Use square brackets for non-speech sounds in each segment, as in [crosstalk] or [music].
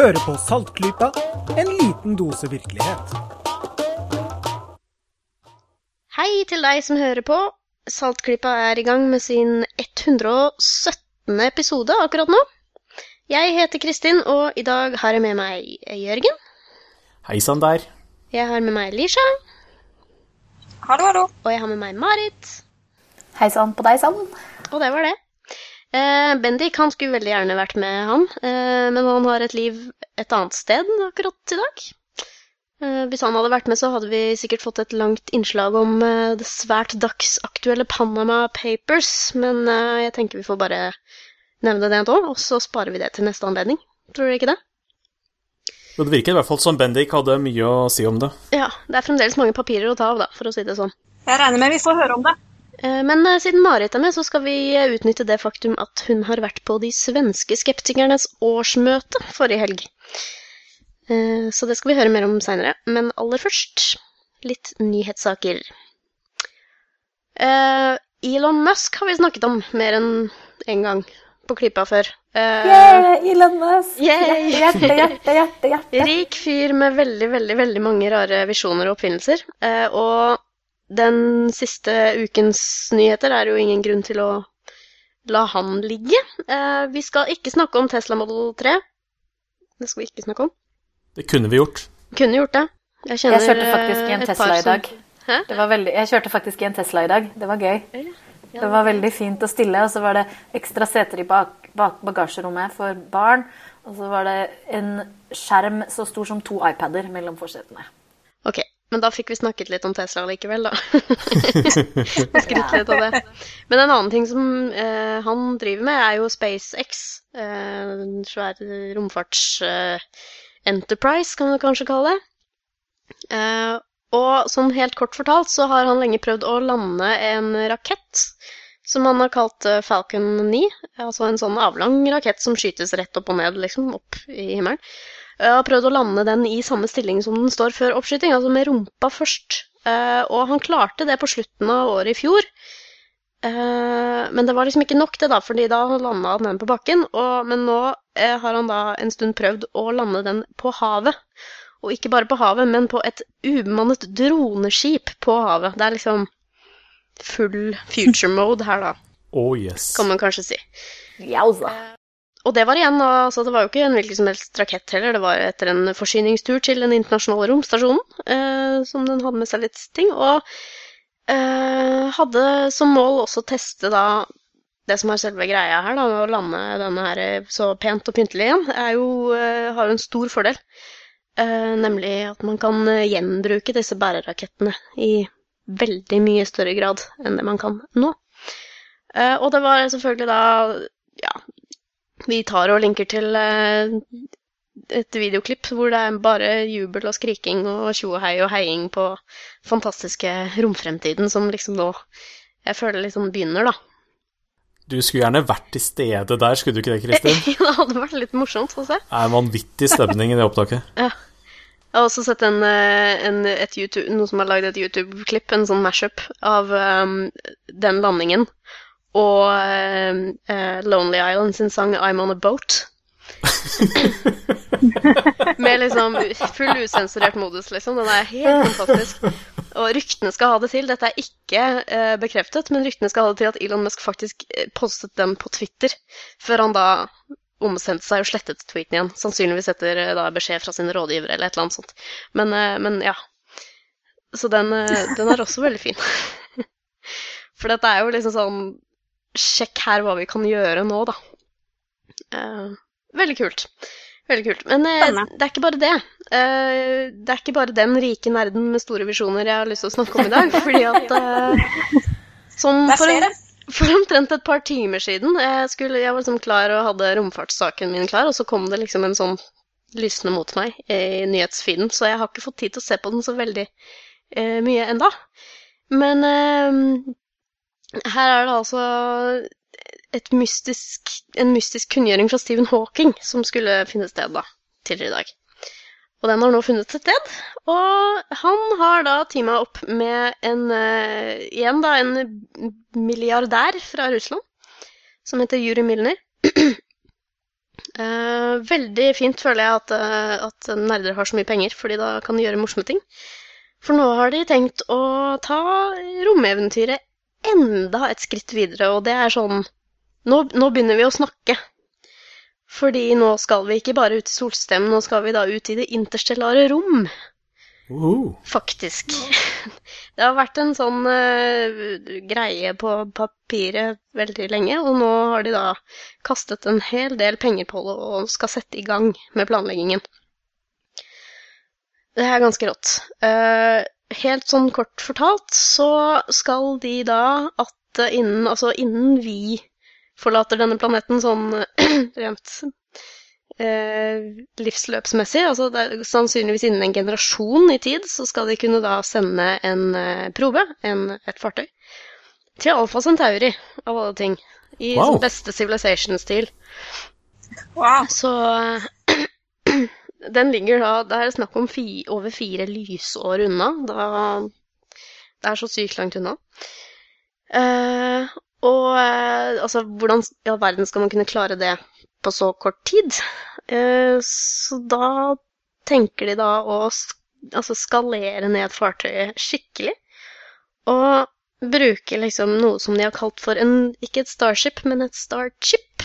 Hører på Saltklypa, en liten dose virkelighet. Hei til deg som hører på. Saltklypa er i gang med sin 117. episode akkurat nå. Jeg heter Kristin, og i dag har jeg med meg Jørgen. Hei sann der. Jeg har med meg Lisha. Hallo, hallo. Og jeg har med meg Marit. Hei sann på deg sann. Og det var det. Eh, Bendik han skulle veldig gjerne vært med, han. Eh, men han har et liv et annet sted akkurat i dag. Eh, hvis han hadde vært med, så hadde vi sikkert fått et langt innslag om eh, det svært dagsaktuelle Panama Papers. Men eh, jeg tenker vi får bare nevne det nå, og så sparer vi det til neste anledning. Tror dere ikke det? Det virker i hvert fall som Bendik hadde mye å si om det. Ja, det er fremdeles mange papirer å ta av, da, for å si det sånn. Jeg regner med vi får høre om det. Eh, Men eh, siden Marit er med, så skal vi utnytte det faktum at hun har vært på de svenske skeptikernes årsmøte forrige helg. Eh, Så det skal vi høre mer om seinere. Men aller først litt nyhetssaker. Elon Musk har vi snakket om mer enn én gang på Klypa før. Yeah, Elon Musk! Yay! Hjerte, hjerte, hjerte, hjerte. [laughs] Rik fyr med veldig, veldig, veldig mange rare visjoner og oppfinnelser. Og den siste ukens nyheter er jo ingen grunn til å la han ligge. Eh, vi skal ikke snakke om Tesla Model 3. Det skal vi ikke snakke om. Det kunne vi gjort. Kunne gjort det. Jeg, Jeg kjørte faktisk i en eh, Tesla i dag. Hæ? Det var veldig, jeg kjørte faktisk i en Tesla i dag. Det var gøy. Det var veldig fint og stille, og så var det ekstra seter i bak, bak bagasjerommet for barn. Og så var det en skjerm så stor som to iPader mellom forsetene. Ok, men da fikk vi snakket litt om Tesla likevel, da. [laughs] [laughs] Skrytt litt av det. Men en annen ting som eh, han driver med, er jo SpaceX. Eh, svære svær romfarts-enterprise, kan du kanskje kalle det. Eh, og sånn helt kort fortalt så har han lenge prøvd å lande en rakett som han har kalt eh, Falcon 9. Altså en sånn avlang rakett som skytes rett opp og ned, liksom, opp i himmelen. Jeg har prøvd å lande den i samme stilling som den står før oppskyting, altså med rumpa først. Eh, og han klarte det på slutten av året i fjor. Eh, men det var liksom ikke nok, det, da, fordi da landa han den på bakken. Og, men nå eh, har han da en stund prøvd å lande den på havet. Og ikke bare på havet, men på et ubemannet droneskip på havet. Det er liksom full future mode her, da, Oh yes. kan man kanskje si. Jauza. Og det var igjen, altså det var jo ikke en hvilken som helst rakett heller, det var etter en forsyningstur til den internasjonale romstasjonen, eh, som den hadde med seg litt ting, og eh, hadde som mål også å teste da det som er selve greia her, da, med å lande denne her så pent og pyntelig igjen, er jo, eh, har jo en stor fordel. Eh, nemlig at man kan eh, gjenbruke disse bærerakettene i veldig mye større grad enn det man kan nå. Eh, og det var selvfølgelig da ja, vi tar og linker til eh, et videoklipp hvor det er bare jubel og skriking og tjo og hei og heiing på fantastiske romfremtiden som liksom nå jeg føler liksom begynner, da. Du skulle gjerne vært til stede der, skulle du ikke det, Kristin? [laughs] det hadde vært litt morsomt å se. Det er en vanvittig stemning i det opptaket. [laughs] Jeg har også sett en, eh, en, YouTube, noen som har lagd et YouTube-klipp, en sånn mashup av um, den landingen og eh, Lonely Island sin sang I'm On A Boat. [laughs] Med liksom full usensurert modus, liksom. Den er helt fantastisk. Og ryktene skal ha det til, dette er ikke uh, bekreftet, men ryktene skal ha det til at Elon Musk faktisk postet den på Twitter, før han da omsendte seg og slettet tweeten igjen. Sannsynligvis etter uh, da beskjed fra sine rådgivere eller et eller annet sånt. Men, uh, men ja. Så den, den er også veldig fin. [laughs] For dette er jo liksom sånn Sjekk her hva vi kan gjøre nå, da. Uh, veldig kult. Veldig kult. Men uh, det er ikke bare det. Uh, det er ikke bare den rike nerden med store visjoner jeg har lyst til å snakke om i dag. [laughs] fordi at som for, en, for omtrent et par timer siden jeg, skulle, jeg var liksom klar og hadde romfartssaken min klar, og så kom det liksom en sånn lysende mot meg i nyhetsfeeden, så jeg har ikke fått tid til å se på den så veldig mye enda. Men her er det altså et mystisk, en mystisk kunngjøring fra Stephen Hawking som skulle finne sted da, tidligere i dag. Og den har nå funnet sted, og han har da teama opp med en uh, igjen da, en milliardær fra Russland som heter Juri Milner. Uh, [clears throat] veldig fint føler jeg at, uh, at nerder har så mye penger, fordi da kan de gjøre morsomme ting. For nå har de tenkt å ta romeventyret enda et skritt videre, og det er sånn Nå, nå begynner vi å snakke. Fordi nå skal vi ikke bare ut i solstemmen, nå skal vi da ut i det interstellare rom. Uh, Faktisk. [laughs] Det har vært en sånn uh, greie på papiret veldig lenge, og nå har de da kastet en hel del penger på det og skal sette i gang med planleggingen. Det er ganske rått. Uh, helt sånn kort fortalt så skal de da at innen, altså innen vi forlater denne planeten sånn [clears throat] rent uh, livsløpsmessig, altså det er sannsynligvis innen en generasjon i tid, så skal de kunne da sende en uh, probe, en, et fartøy, til Alfa Centauri, av alle ting. I Wow. beste Civilization-stil. Wow. Så [clears throat] den ligger da Det er snakk om fi, over fire lysår unna. Da, det er så sykt langt unna. Eh, og eh, altså, hvordan i all verden skal man kunne klare det på så kort tid? Eh, så da tenker de da å altså skalere ned fartøyet skikkelig. Og bruke liksom noe som de har kalt for en, ikke et starship, men et starchip.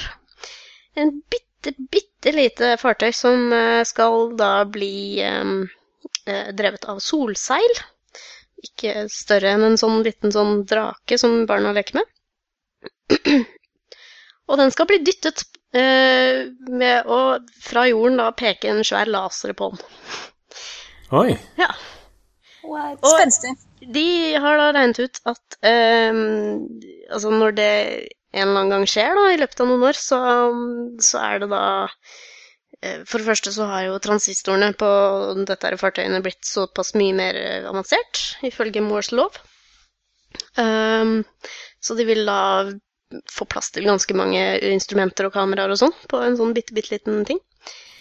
En bitte, bitte lite fartøy som eh, skal da bli eh, eh, drevet av solseil. Ikke større enn en sånn liten sånn drake som barna leker med. [clears throat] Og den skal bli dyttet eh, med å fra jorden da peke en svær laser på den. oi. Ja. What? Og Spenstig. de har da regnet ut at ehm, altså når det en eller annen gang skjer da, i løpet av noen år, så, så er det da eh, For det første så har jo transistorene på dette her fartøyene blitt såpass mye mer eh, avansert, ifølge Moores lov. Um, så de vil da få plass til ganske mange instrumenter og kameraer og sånn på en sånn bitte, bitte liten ting.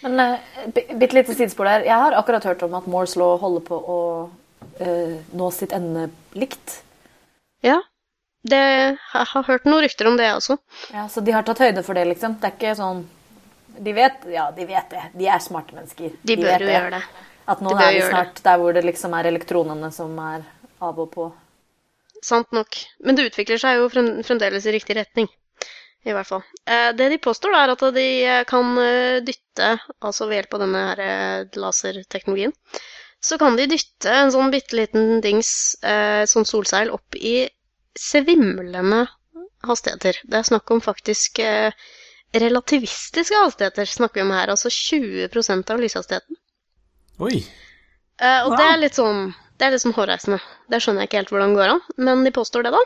Men uh, bitte lite sidespor der. Jeg har akkurat hørt om at Moores law holder på å uh, nå sitt endelikt. Ja, det, jeg har hørt noen rykter om det, jeg også. Ja, så de har tatt høyde for det, liksom. Det er ikke sånn De vet Ja, de vet det. De er smarte mennesker. De bør vet jo gjøre det. At nå De er vi snart der hvor det liksom er elektronene som er av og på. Sant nok. Men det utvikler seg jo fremdeles i riktig retning. I hvert fall. Eh, det de påstår, er at de eh, kan eh, dytte, altså ved hjelp av denne her laserteknologien, så kan de dytte en sånn bitte liten dings, eh, sånn solseil, opp i svimlende hastigheter. Det er snakk om faktisk eh, relativistiske hastigheter, snakker vi om her. Altså 20% av lyshastigheten. Oi. Eh, og Wow. det er litt sånn Det er litt sånn hårreisende. Det skjønner jeg ikke helt hvordan det går an, men de påstår det, da.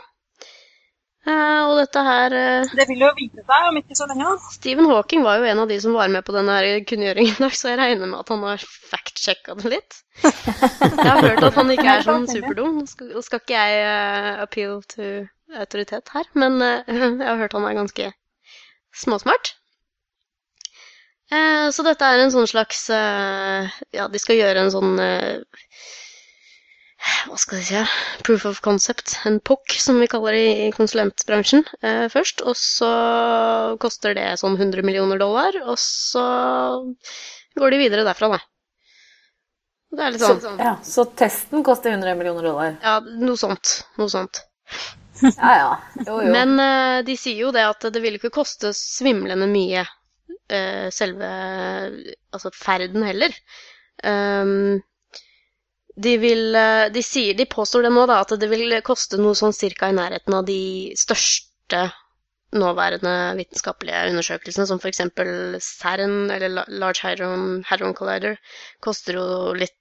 Eh, og dette her eh, Det vil jo vise seg om ikke så lenge. Stephen Hawking var jo en av de som var med på denne kunngjøringen i dag, så jeg regner med at han har fact-sjekka det litt. Jeg har hørt at han ikke er sånn superdum. Nå skal, skal ikke jeg uh, appeal to autoritet her, men uh, jeg har hørt han er ganske småsmart. Uh, så dette er en sånn slags Ja, de skal gjøre en sånn hva skal jeg si, proof of concept, en POC, som vi kaller det i konsulentbransjen, eh, først. Og så koster det sånn 100 millioner dollar, og så går de videre derfra, da. Det er litt sånn Ja, Så testen koster 100 millioner dollar. Ja, noe sånt. Noe sånt. [laughs] Ja ja. Jo, jo. Men eh, de sier jo det at det vil ikke koste svimlende mye eh, selve altså ferden heller. Um, de vil eh, De sier De påstår det nå, da, at det vil koste noe sånn cirka i nærheten av de største nåværende vitenskapelige undersøkelsene, som f.eks. CERN, eller Large Hadron, Hadron Collider, koster jo litt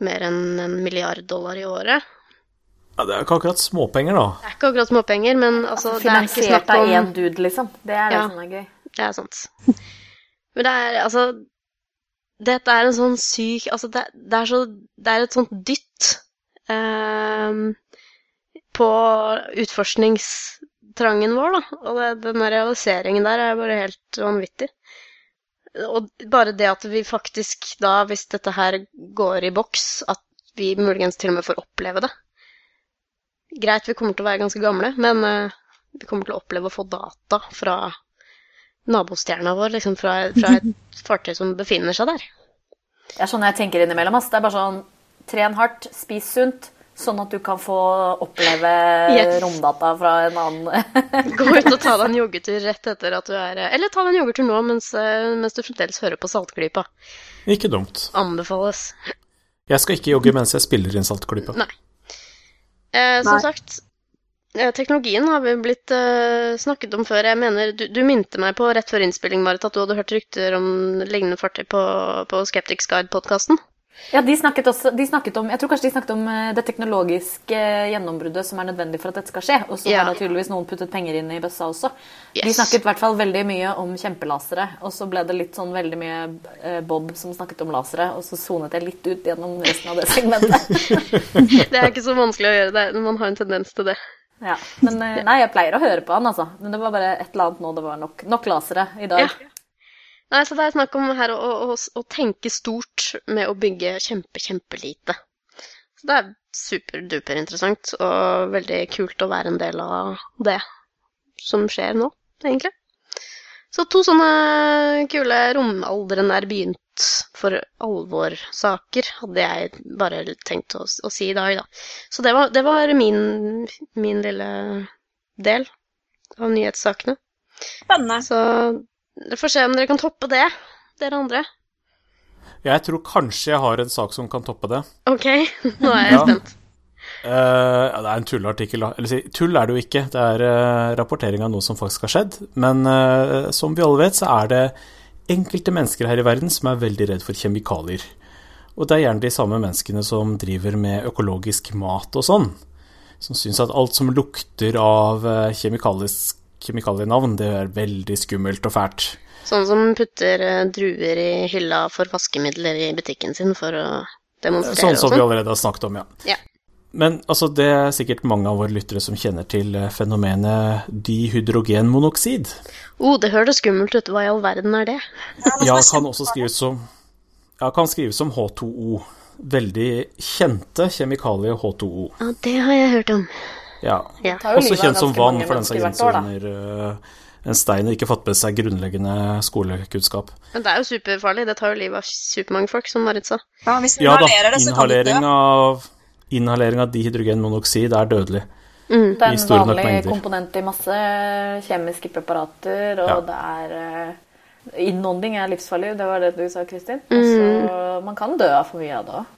mer enn en milliard dollar i året. Ja, det er ikke akkurat småpenger, da. Det er ikke akkurat småpenger, men altså, det er ikke Finansiert av om én dude, liksom. Det er det Ja. som er gøy. Det er sant. Men det er altså Dette er en sånn syk Altså, det, det er så Det er et sånt dytt ehm, på utforskningstrangen vår, da. Og det, den realiseringen der er bare helt vanvittig. Og bare det at vi faktisk da, hvis dette her går i boks, at vi muligens til og med får oppleve det. Greit, vi kommer til å være ganske gamle, men eh, vi kommer til å oppleve å få data fra nabostjerna vår liksom fra, fra et [laughs] fartøy som befinner seg der. Det er sånn jeg tenker innimellom. ass. Det er bare sånn tren hardt, spis sunt, sånn at du kan få oppleve Yes. romdata fra en annen [laughs] Gå ut og ta deg en [laughs] joggetur rett etter at du er Eller ta deg en joggetur nå mens, eh, mens du fremdeles hører på Saltklypa. Ikke dumt. Anbefales. Jeg skal ikke jogge mens jeg spiller inn Saltklypa. Nei. Eh, som Nei. sagt, teknologien har vi blitt uh, snakket om før. Jeg mener, du, du minte meg på rett før innspilling, Marit, at du hadde hørt rykter om lignende fartøy på, på Skeptics Guide-podkasten. Ja, de snakket også de snakket om, Jeg tror kanskje de snakket om eh, det teknologiske eh, gjennombruddet som er nødvendig for at dette skal skje. Og så Ja. har da tydeligvis noen puttet penger inn i bøssa også. De snakket i hvert fall veldig mye om kjempelasere. Og så ble det litt sånn veldig mye eh, Bob som snakket om lasere, og så sonet jeg litt ut gjennom resten av det segmentet. [laughs] Det er ikke så vanskelig å gjøre det, men man har en tendens til det. Ja, Men eh, nei, jeg pleier å høre på han, altså. Men det var bare et eller annet nå. Det var nok, nok lasere i dag. Ja. Nei, så det er snakk om her å, å, å tenke stort med å bygge kjempe, kjempelite. Så det er superduper interessant og veldig kult å være en del av det som skjer nå, egentlig. Så to sånne kule romalderen er begynt for alvor-saker, hadde jeg bare tenkt å, å si i dag, da. Så det var, det var min, min lille del av nyhetssakene. Spennende. Så dere får se om dere kan toppe det, dere andre. Jeg tror kanskje jeg har en sak som kan toppe det. Ok, [laughs] nå er jeg Ja. spent. Eh, ja, det er en tulleartikkel, da. Eller si, tull er det jo ikke. Det er uh, rapportering av noe som faktisk har skjedd. Men uh, som vi alle vet, så er det enkelte mennesker her i verden som er veldig redd for kjemikalier. Og det er gjerne de samme menneskene som driver med økologisk mat og sånn. Som syns at alt som lukter av eh, kjemikalienavn, det er veldig skummelt og fælt. Sånn som putter eh, druer i hylla for vaskemidler i butikken sin for å demonstrere Sånn som vi sånn. allerede har snakket om, ja. Ja. Men altså, det er sikkert mange av våre lyttere som kjenner til eh, fenomenet dihydrogenmonoksid. Oh, det høres skummelt ut. Hva i all verden er det? Ja, kan også skrives som Ja, kan skrives som H2O. Veldig kjente kjemikalie H2O. Ja, det har jeg hørt om. Ja. Ja. Også kjent som vann, for den som gjenser under eh, en stein og ikke fått med seg grunnleggende skolekunnskap. Men det er jo superfarlig. Det tar jo livet av supermange folk, som Marit sa. Ja, hvis du Ja da, det, så kan du dø. inhalering av, inhalering av dihydrogenmonoksid er dødelig. Det er en store vanlig komponent i masse kjemiske preparater, og Ja. det er eh, Innånding er livsfarlig, det var det du sa, Kristin. Mm. Altså, man kan dø av for mye av det òg.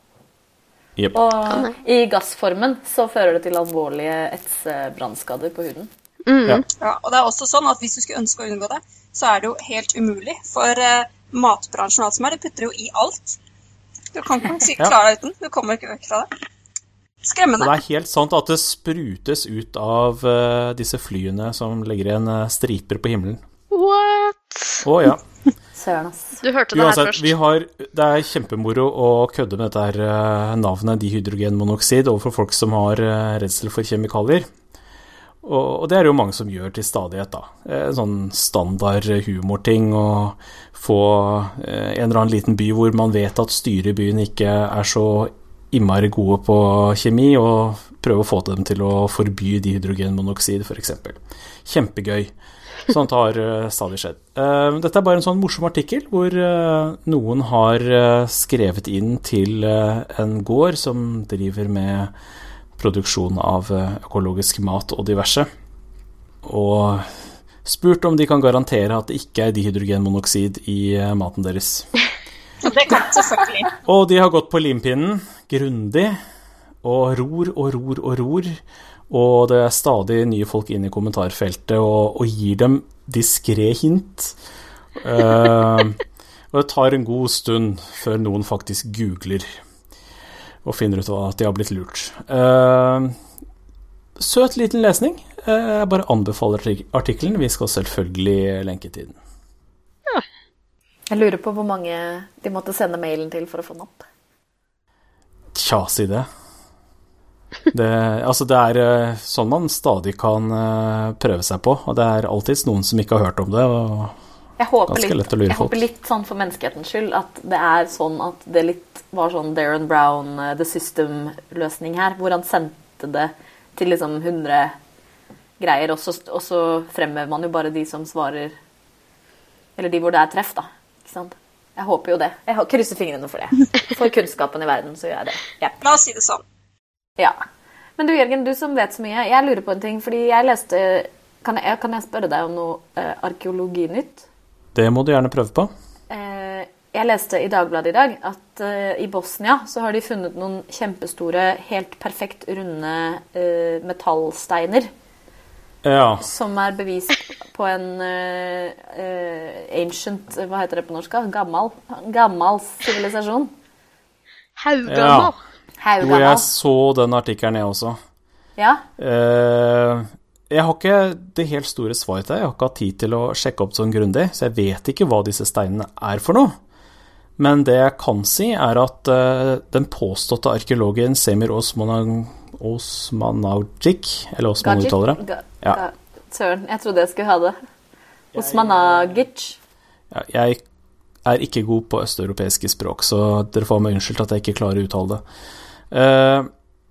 Yep. Og i gassformen så fører det til alvorlige etsebrannskader på huden. Ja. Ja, og det er også sånn at hvis du skulle ønske å unngå det, så er det jo helt umulig. For uh, matbransjen og alt som er, de putter jo i alt. Du kan ikke [laughs] klare deg uten. Du kommer ikke vekk fra det. Så Skremmende. det er helt sant at det sprutes ut av uh, disse flyene som legger igjen eh, striper på himmelen. What? Å ja. [laughs] Søren, ass. Du hørte det her først. vi har, det er kjempemoro å kødde med dette her eh, navnet dihydrogenmonoksid overfor folk som har uh, redsel for kjemikalier. Og, og det er det jo mange som gjør til stadighet, da. Eh, sånn standard humorting å få eh, en eller annen liten by hvor man vet at styret i byen ikke er så innmari gode på kjemi, og prøve å få dem til å forby dihydrogenmonoksid, f.eks. Kjempegøy. Sånt har eh, stadig skjedd. Eh, dette er bare en sånn morsom artikkel hvor eh, noen har skrevet inn til en gård som driver med produksjon av økologisk mat og diverse, og spurt om de kan garantere at det ikke er dihydrogenmonoksid i maten deres. [laughs] Det kan selvfølgelig. Og de har gått på limpinnen grundig, og ror og ror og ror. Og det er stadig nye folk inn i kommentarfeltet og, og gir dem diskré hint. Uh, og det tar en god stund før noen faktisk googler og finner ut at de har blitt lurt. Uh, søt liten lesning. Uh, jeg bare anbefaler artik- artikkelen. Vi skal selvfølgelig lenke til den. Jeg lurer på hvor mange de måtte sende mailen til for å få den opp. Tja, si det. Det, altså det er eh, sånn man stadig kan eh, prøve seg på, og det er alltids noen som ikke har hørt om det. Og Jeg håper, litt, jeg håper litt sånn for menneskehetens skyld at det er sånn at det litt var sånn Darren Brown, eh, The System-løsning her, hvor han sendte det til liksom 100 greier, og så, og så fremhever man jo bare de som svarer Eller de hvor det er treff, da. Ikke sant? Jeg håper jo det. Jeg krysser fingrene for det. For kunnskapen i verden, så gjør jeg det. Ja. La oss si det sånn. ja. Men du Jørgen, du som vet så mye. Jeg lurer på en ting, fordi jeg leste Kan jeg, kan jeg spørre deg om noe eh, arkeologinytt? Det må du gjerne prøve på. Eh, jeg leste i Dagbladet i dag at eh, i Bosnia så har de funnet noen kjempestore, helt perfekt runde eh, metallsteiner. Ja. Som er bevis på en eh, eh, ancient Hva heter det på norsk? Gammal Gammal sivilisasjon. Haugammal. Jo, Haugammal. jeg så den artikkelen, jeg også. Ja. Uh, jeg har ikke det helt store svaret til deg. Jeg har ikke hatt tid til å sjekke opp sånn grundig, så jeg vet ikke hva disse steinene er for noe. Men det jeg kan si, er at uh, den påståtte arkeologen Semir Osman Osmanagic, eller hvordan man Gajic. uttaler det Ja. søren, jeg trodde jeg skulle ha det. Osmanagic. ja, Jeg er ikke god på østeuropeiske språk, så dere får meg unnskyldt at jeg ikke klarer å uttale det. Uh,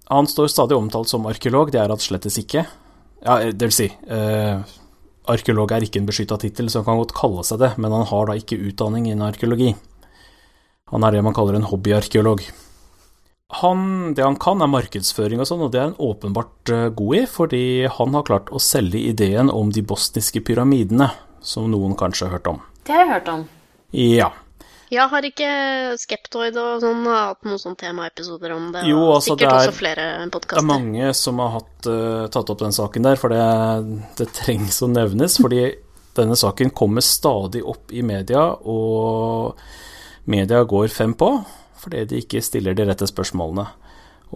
han står stadig omtalt som arkeolog, det er han slettes ikke. Ja, det vil si, uh, arkeolog er ikke en beskytta tittel, så han kan godt kalle seg det, men han har da ikke utdanning innen arkeologi. Han er det man kaller en hobbyarkeolog. Han, det han kan, er markedsføring og sånn, og det er han åpenbart eh, god i, fordi han har klart å selge ideen om de bosniske pyramidene, som noen kanskje har hørt om. Det har jeg hørt om. Ja. Ja, har ikke Skeptoid og sånn hatt noen sånne temaepisoder om det? Jo, altså, sikkert det er- også flere Det er mange som har hatt, uh, tatt opp den saken der, for det, det trengs å nevnes. Fordi denne saken kommer stadig opp i media, og media går fem på fordi de ikke stiller de rette spørsmålene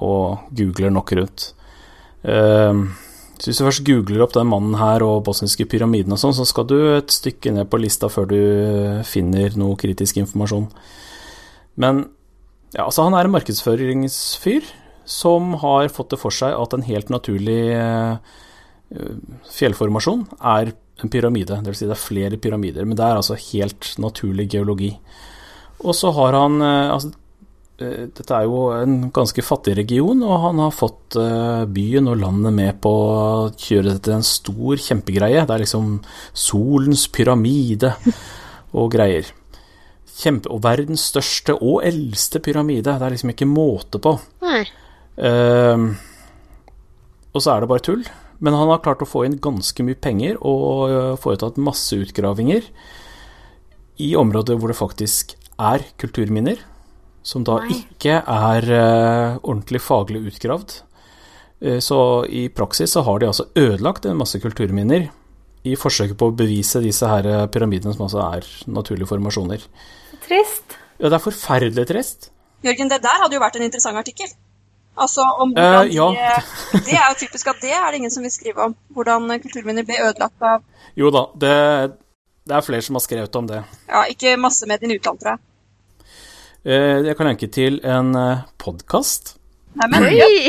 og googler nok rundt. Eh, så hvis du først googler opp den mannen her og bosniske pyramiden og sånn, så skal du et stykke ned på lista før du finner noe kritisk informasjon. Men ja, altså han er en markedsføringsfyr som har fått det for seg at en helt naturlig eh, fjellformasjon er en pyramide. Vil si det er flere pyramider, men det er altså helt naturlig geologi. Og så har han eh, altså, eh, Dette er jo en ganske fattig region, og han har fått eh, byen og landet med på å kjøre dette til en stor kjempegreie. Det er liksom solens pyramide og greier. Kjempe, og verdens største og eldste pyramide. Det er liksom ikke måte på. Ehm, og så er det bare tull. Men han har klart å få inn ganske mye penger og foretatt masse utgravinger i områder hvor det faktisk er kulturminner, som da Nei. ikke er uh, ordentlig faglig utgravd. Uh, Så i praksis så har de altså ødelagt en masse kulturminner i forsøket på å bevise disse her øh, pyramidene som altså er naturlige formasjoner. Trist. Ja, det er forferdelig trist. Jørgen, det der hadde jo vært en interessant artikkel. Altså om hvordan uh, ja. de, Det er jo typisk at det er det ingen som vil skrive om. Hvordan kulturminner ble ødelagt av Jo da, det, det er flere som har skrevet om det. Ja, ikke massemedier i utlandet, tror jeg. Eh, Jeg kan lenke til en podkast Nei,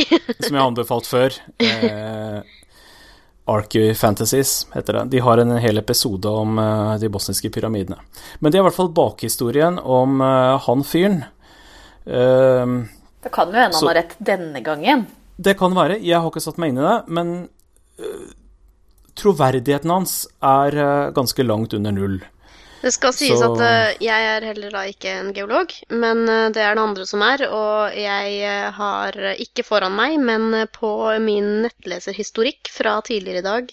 [laughs] som jeg har anbefalt før. Eh, Archy Fantasies heter det. De har en hel episode om eh, de bosniske pyramidene. Men det er i hvert fall bakhistorien om eh, han fyren. Eh, Det kan jo hende han har rett denne gangen. det kan være, jeg har ikke satt meg inn i det, men eh, troverdigheten hans er eh, ganske langt under null. Det skal sies Så- at eh, jeg er heller da ikke en geolog, men eh, det er det andre som er. Og jeg eh, har ikke foran meg, men på min nettleserhistorikk fra tidligere i dag,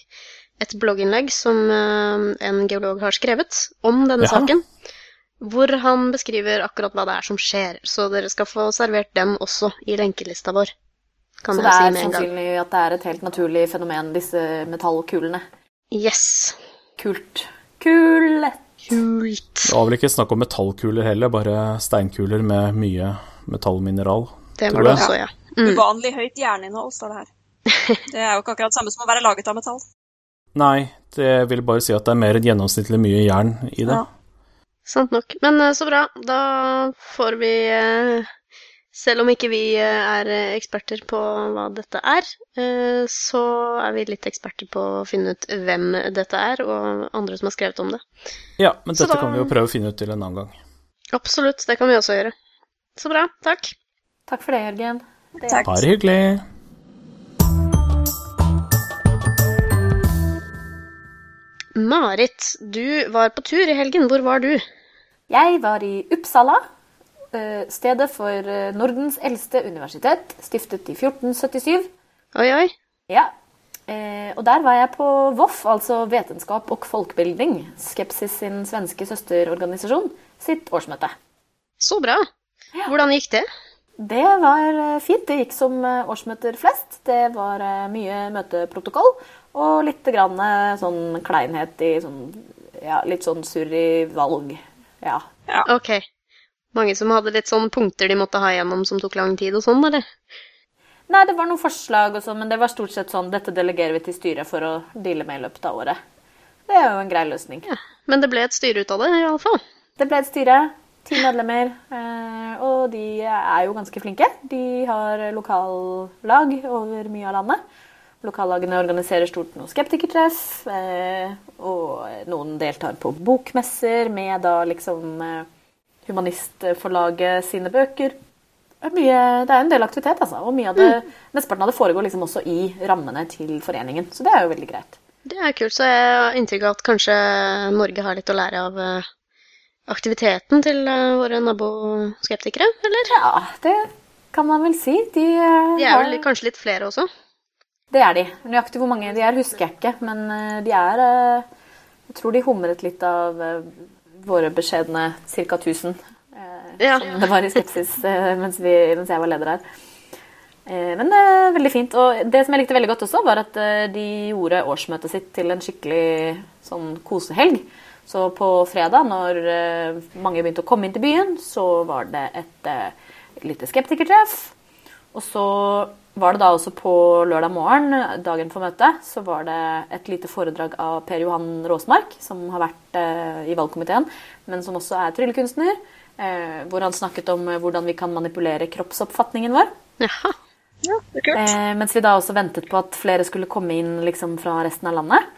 et blogginnlegg som en geolog har skrevet om denne ja. saken. Hvor han beskriver akkurat hva det er som skjer. Så dere skal få servert den også i lenkelista vår. Kan Så det er si sannsynlig at det er et helt naturlig fenomen, disse metallkulene. Yes. Kult. Kult. Kult. Det var vel ikke snakk om metallkuler heller, bare steinkuler med mye metallmineral. Det var det også, ja. Mm. uvanlig høyt jerninnhold, står det her. [laughs] Det er jo ikke akkurat det samme som å være laget av metall. Nei, det vil bare si at det er mer enn gjennomsnittlig mye jern i det. Ja. Sant nok. Men eh, så bra. Da får vi eh, Selv om ikke vi eh, er eh, eksperter på hva dette er, eh, så er vi litt eksperter på å finne ut hvem dette er, og andre som har skrevet om det. Ja, men dette da- kan vi jo prøve å finne ut til en annen gang. Absolutt, det kan vi også gjøre. Så bra. Takk. Takk for det, Jørgen. Det- Takk. Bare hyggelig. Marit, du var på tur i helgen. Hvor var du? Jeg var i Uppsala, stedet for eh, Nordens eldste universitet, stiftet i 1477. Oi, oi. Ja, eh, og der var jeg på VOF, altså Vetenskap og folkebildning, Skepsis sin svenske søsterorganisasjon, sitt årsmøte. Så bra. Hvordan gikk det? Det var eh, fint. Det gikk som eh, årsmøter flest. Det var eh, mye møteprotokoll og litt grann eh, sånn kleinhet i sånn Ja, litt sånn surr i valg. Ja. Ok. Mange som hadde litt sånn punkter de måtte ha igjennom som tok lang tid og sånn, eller? Nei, det var noen forslag og sånn, men det var stort sett sånn Dette delegerer vi til styret for å deale med i løpet av året. Det er jo en grei løsning. Ja. Men det ble et styre ut av det, i alle fall. Det ble et styre, ti medlemmer, eh, og de er jo ganske flinke. De har lokallag over mye av landet. Lokallagene organiserer stort noe skeptikertreff, eh, og noen deltar på bokmesser med da liksom eh, Humanistforlaget sine bøker. Er, mye, det er en del aktivitet, altså. Og mye av det, mesteparten av det foregår liksom også i rammene til foreningen. Så det er jo veldig greit. Det er kult, så jeg har inntrykk av at kanskje Norge har litt å lære av eh, aktiviteten til eh, våre naboskeptikere, eller? Ja, det kan man vel si. De, eh, De er har- kanskje litt flere også? Det er de. Nøyaktig hvor mange de er, husker jeg ikke. Men de er Jeg tror de humret litt av våre beskjedne ca. 1000. eh, Ja. Som det var i Skepsis eh, mens, vi, mens jeg var leder her. Eh, Men eh, veldig fint. Og det som jeg likte veldig godt også, var at de gjorde årsmøtet sitt til en skikkelig sånn kosehelg. Så på fredag, når mange begynte å komme inn til byen, så var det et lite skeptikertreff. Og så var det da også på lørdag morgen, dagen for møtet, så var det et lite foredrag av Per Johan Råsmark, som har vært eh, i valgkomiteen, men som også er tryllekunstner. Eh, hvor han snakket om eh, hvordan vi kan manipulere kroppsoppfatningen vår. Jaha. Ja, det er kult. Eh, mens vi da også ventet på at flere skulle komme inn liksom, fra resten av landet.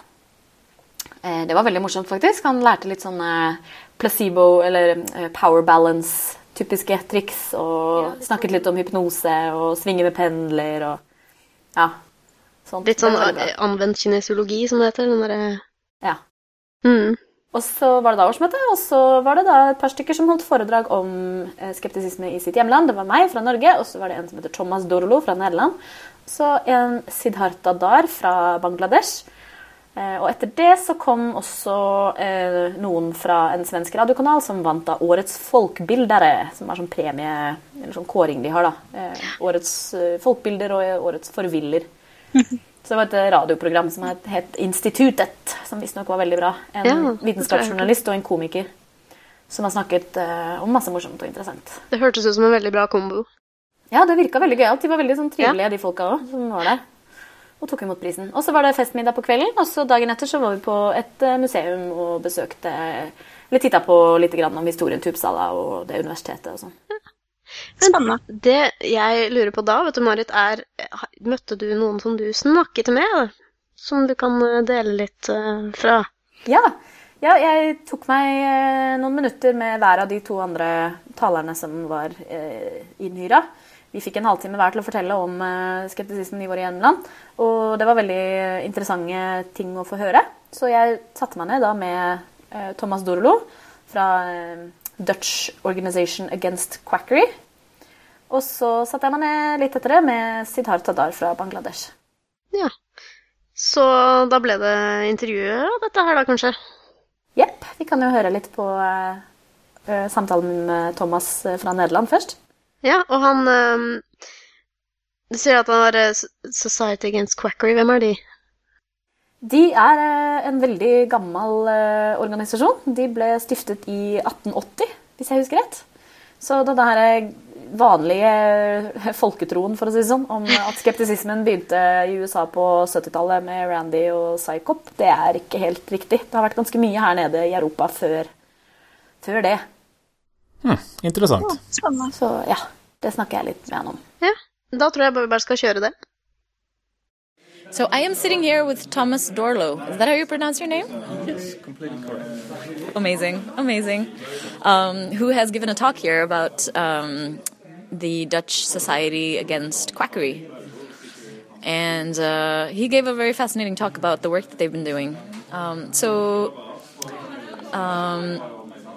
Eh, det var veldig morsomt, faktisk. Han lærte litt sånne placebo- eller power power balance-typiske triks. Og snakket litt om hypnose og svinge med pendler og ja. Sånt. Litt sånn anvendt kinesiologi, som det heter. Den derre Ja. mm. Og så var det da årsmøte, og så var det da et par stykker som holdt foredrag om eh, skeptisisme i sitt hjemland. Det var meg fra Norge, og så var det en som heter Thomas Dorolo fra Nederland. Så en Siddhartha Dar fra Bangladesh. Eh, Og etter det så kom også eh, noen fra en svensk radiokanal som vant da Årets folkbildere, som er sånn premie, eller sånn kåring de har, da. Eh, årets eh, folkbilder og Årets forviller. [laughs] Så det var et radioprogram som het, het Institutet, som visstnok var veldig bra. En Ja, vitenskapsjournalist og en komiker som har snakket eh, om masse morsomt og interessant. Det hørtes ut som en veldig bra kombo. Ja, det virka veldig gøyalt. De var veldig sånn trivelige, de folka òg, som var der. Og tok imot prisen. Og så var det festmiddag på kvelden, og så dagen etter så var vi på et eh, museum og besøkte Eller titta på litt grann om historien til Uppsala og det universitetet og sånn. Spennende. Det jeg lurer på da, vet du, Marit, er Møtte du noen som du snakket med? Som du kan eh, dele litt eh, fra? Ja. ja, jeg tok meg noen minutter med hver av de to andre talerne som var eh, innhyra. Vi fikk en halvtime hver til å fortelle om eh, skeptisismen i våre hjemland. Og det var veldig interessante ting å få høre. Så jeg satte meg ned da med eh, Thomas Dorlo fra eh, Dutch Organization Against Quackery. Og så satte jeg meg ned litt etter det med Siddhar Tadar fra Bangladesh. Ja. Så da ble det intervjuet av dette her, da, kanskje? Jepp. Vi kan jo høre litt på eh, samtalen med Thomas fra Nederland først. Ja, og han um, Du sier at han var eh, Society Against Quackery. Hvem er de? De er eh, en veldig gammel eh, organisasjon. De ble stiftet i 1880, hvis jeg husker rett. Så denne her vanlige folketroen, for å si det sånn, om at skeptisismen begynte i USA på 70-tallet med Randy og Psycop, det er ikke helt riktig. Det har vært ganske mye her nede i Europa før, før det. Hm, interessant. Spennende. Så ja, det snakker jeg litt med han om. Ja, da tror jeg bare vi bare skal kjøre det. So I am sitting here with Thomas Dorlo. Is that how you pronounce your name? Yes, completely correct. Amazing, amazing. Um, who has given a talk here about um, the Dutch Society Against Quackery? and uh, he gave a very fascinating talk about the work that they've been doing. Um, so um,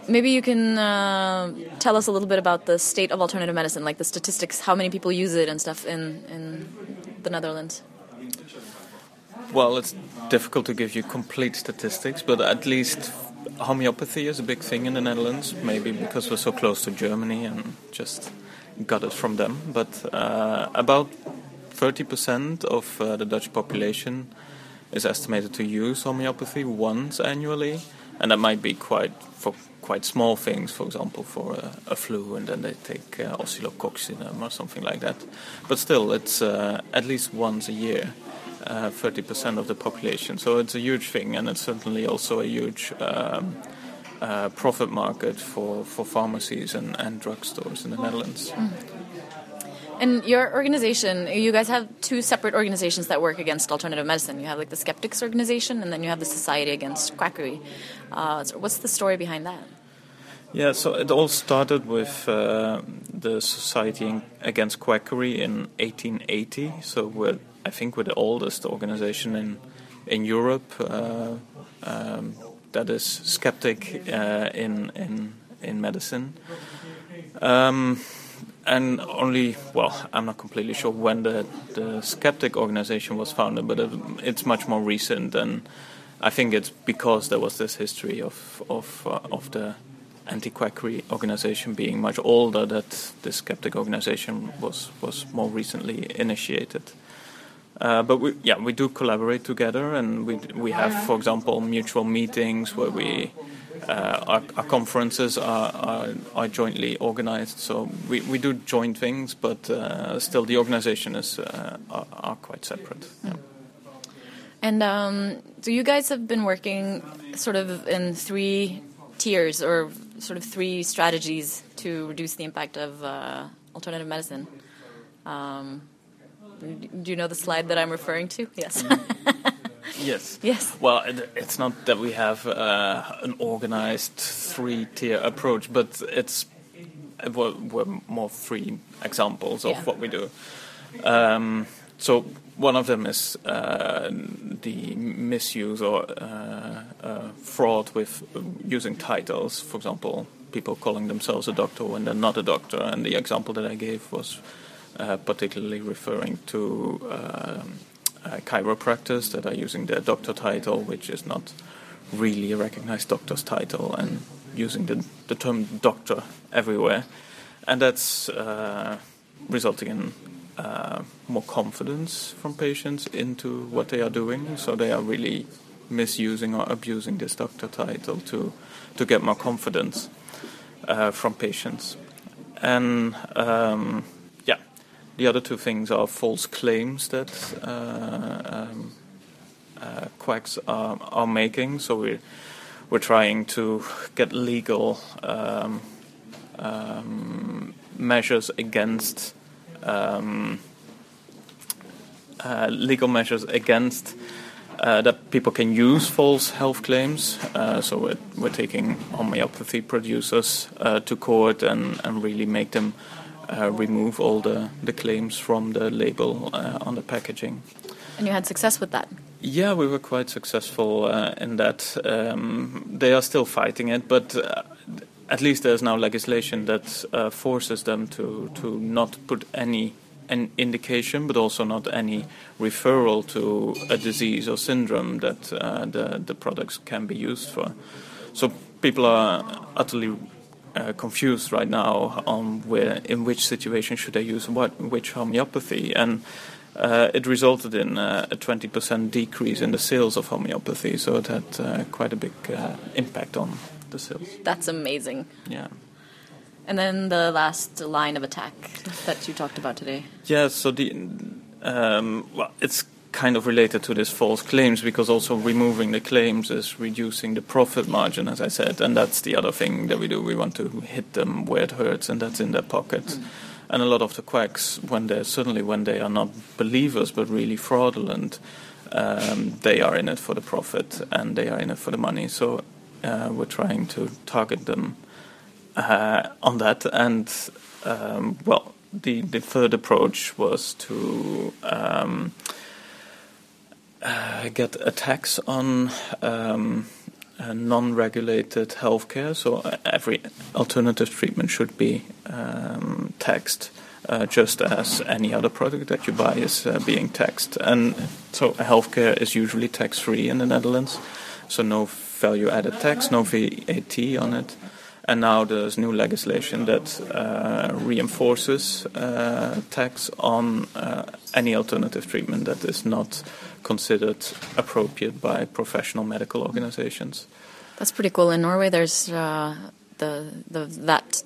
maybe you can uh, tell us a little bit about the state of alternative medicine, like the statistics, how many people use it and stuff in in the Netherlands. Well, it's difficult to give you complete statistics, but at least homeopathy is a big thing in the Netherlands, maybe because we're so close to Germany and just got it from them. But uh, about 30% of uh, the Dutch population is estimated to use homeopathy once annually, and that might be quite for quite small things, for example, for a, a flu, and then they take uh, or something like that. But still, it's uh, at least once a year. Uh, 30% of the population. So it's a huge thing, and it's certainly also a huge um, uh, profit market for, for pharmacies and, and drugstores in the Netherlands. Mm. And your organization, you guys have two separate organizations that work against alternative medicine. You have like the Skeptics organization, and then you have the Society Against Quackery. Uh, so what's the story behind that? Yeah, so it all started with uh, the Society Against Quackery in 1880. So we're I think we're the oldest organization in in Europe uh, um, that is skeptic uh, in in in medicine. Um, and only, well, I'm not completely sure when the, the skeptic organization was founded, but it's much more recent, and I think it's because there was this history of of uh, of the anti-quackery organization being much older that the skeptic organization was was more recently initiated. Uh, but we, yeah, we do collaborate together, and we we have, for example, mutual meetings where we uh, our, our, conferences are, are, are jointly organized. So we, we do joint things, but uh, still the organization is uh, are, are, quite separate. Yeah. And um, so you guys have been working sort of in three tiers or sort of three strategies to reduce the impact of uh, alternative medicine. Um, do you know the slide that I'm referring to? Yes. [laughs] yes. Yes. Well, it, it's not that we have uh, an organized three-tier approach, but it's we're, we're more three examples of yeah. what we do. Um, so one of them is uh, the misuse or uh, uh, fraud with using titles. For example, people calling themselves a doctor when they're not a doctor. And the example that I gave was uh, particularly referring to um, uh, chiropractors that are using their doctor title, which is not really a recognized doctor's title, and using the, the term doctor everywhere. And that's uh, resulting in uh, more confidence from patients into what they are doing. So they are really misusing or abusing this doctor title to to get more confidence uh, from patients. And um, the other two things are false claims that uh, um, uh, quacks are, are, making. So we're we're trying to get legal um, um, measures against um, uh, legal measures against uh, that people can use false health claims. Uh, so we're, we're taking homeopathy producers uh, to court and, and really make them uh, remove all the, the claims from the label uh, on the packaging. And you had success with that? Yeah, we were quite successful uh, in that. Um, they are still fighting it, but uh, at least there's now legislation that uh, forces them to, to not put any an indication, but also not any referral to a disease or syndrome that uh, the, the products can be used for. So people are utterly uh, confused right now on where, in which situation should they use what, which homeopathy, and uh, it resulted in uh, a 20% decrease in the sales of homeopathy. So it had uh, quite a big uh, impact on the sales. That's amazing. Yeah. And then the last line of attack that you talked about today. Yeah. So the um, well, it's kind of related to this false claims because also removing the claims is reducing the profit margin, as I said, and that's the other thing that we do. We want to hit them where it hurts, and that's in their pocket. Mm. And a lot of the quacks, when they certainly when they are not believers but really fraudulent, um, they are in it for the profit and they are in it for the money. So uh, we're trying to target them uh, on that, and um, well, the the third approach was to um, uh, get a tax on um, non-regulated healthcare. So every alternative treatment should be um, taxed. Uh, just as any other product that you buy is uh, being taxed. And so healthcare is usually tax free in the Netherlands, so no value added tax, no VAT on it. And now there's new legislation that uh, reinforces uh, tax on uh, any alternative treatment that is not considered appropriate by professional medical organizations. That's pretty cool. In Norway, there's uh, the, the that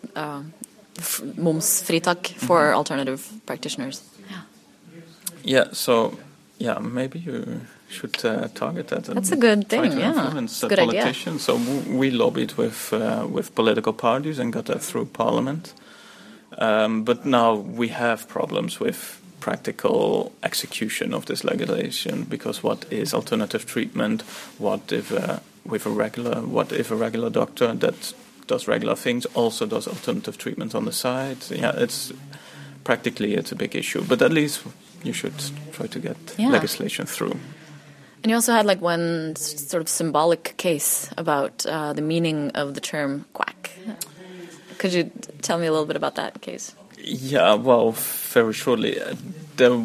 momsfritak for mm -hmm. alternative practitioners. Yeah. Yeah. So, yeah, maybe you should uh, target that. That's a good thing. yeah, influence good politicians. Idea. So we lobbied with uh, with political parties and got that through parliament. Um, but now we have problems with practical execution of this legislation because what is alternative treatment? What if uh, with a regular? What if a regular doctor that does regular things, also does alternative treatments on the side. Yeah, it's practically it's a big issue, but at least you should try to get yeah. legislation through. And you also had like one sort of symbolic case about uh, the meaning of the term quack. Could you tell me a little bit about that case? Yeah, well, very shortly. Uh, there,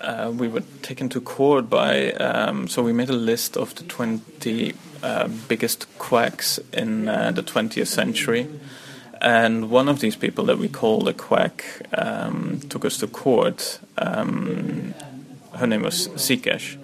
uh, we were taken to court by, um, so we made a list of the 20 uh, biggest quacks in uh, the 20th century. And one of these people that we called a quack um, took us to court. Um, her name was Sikesh.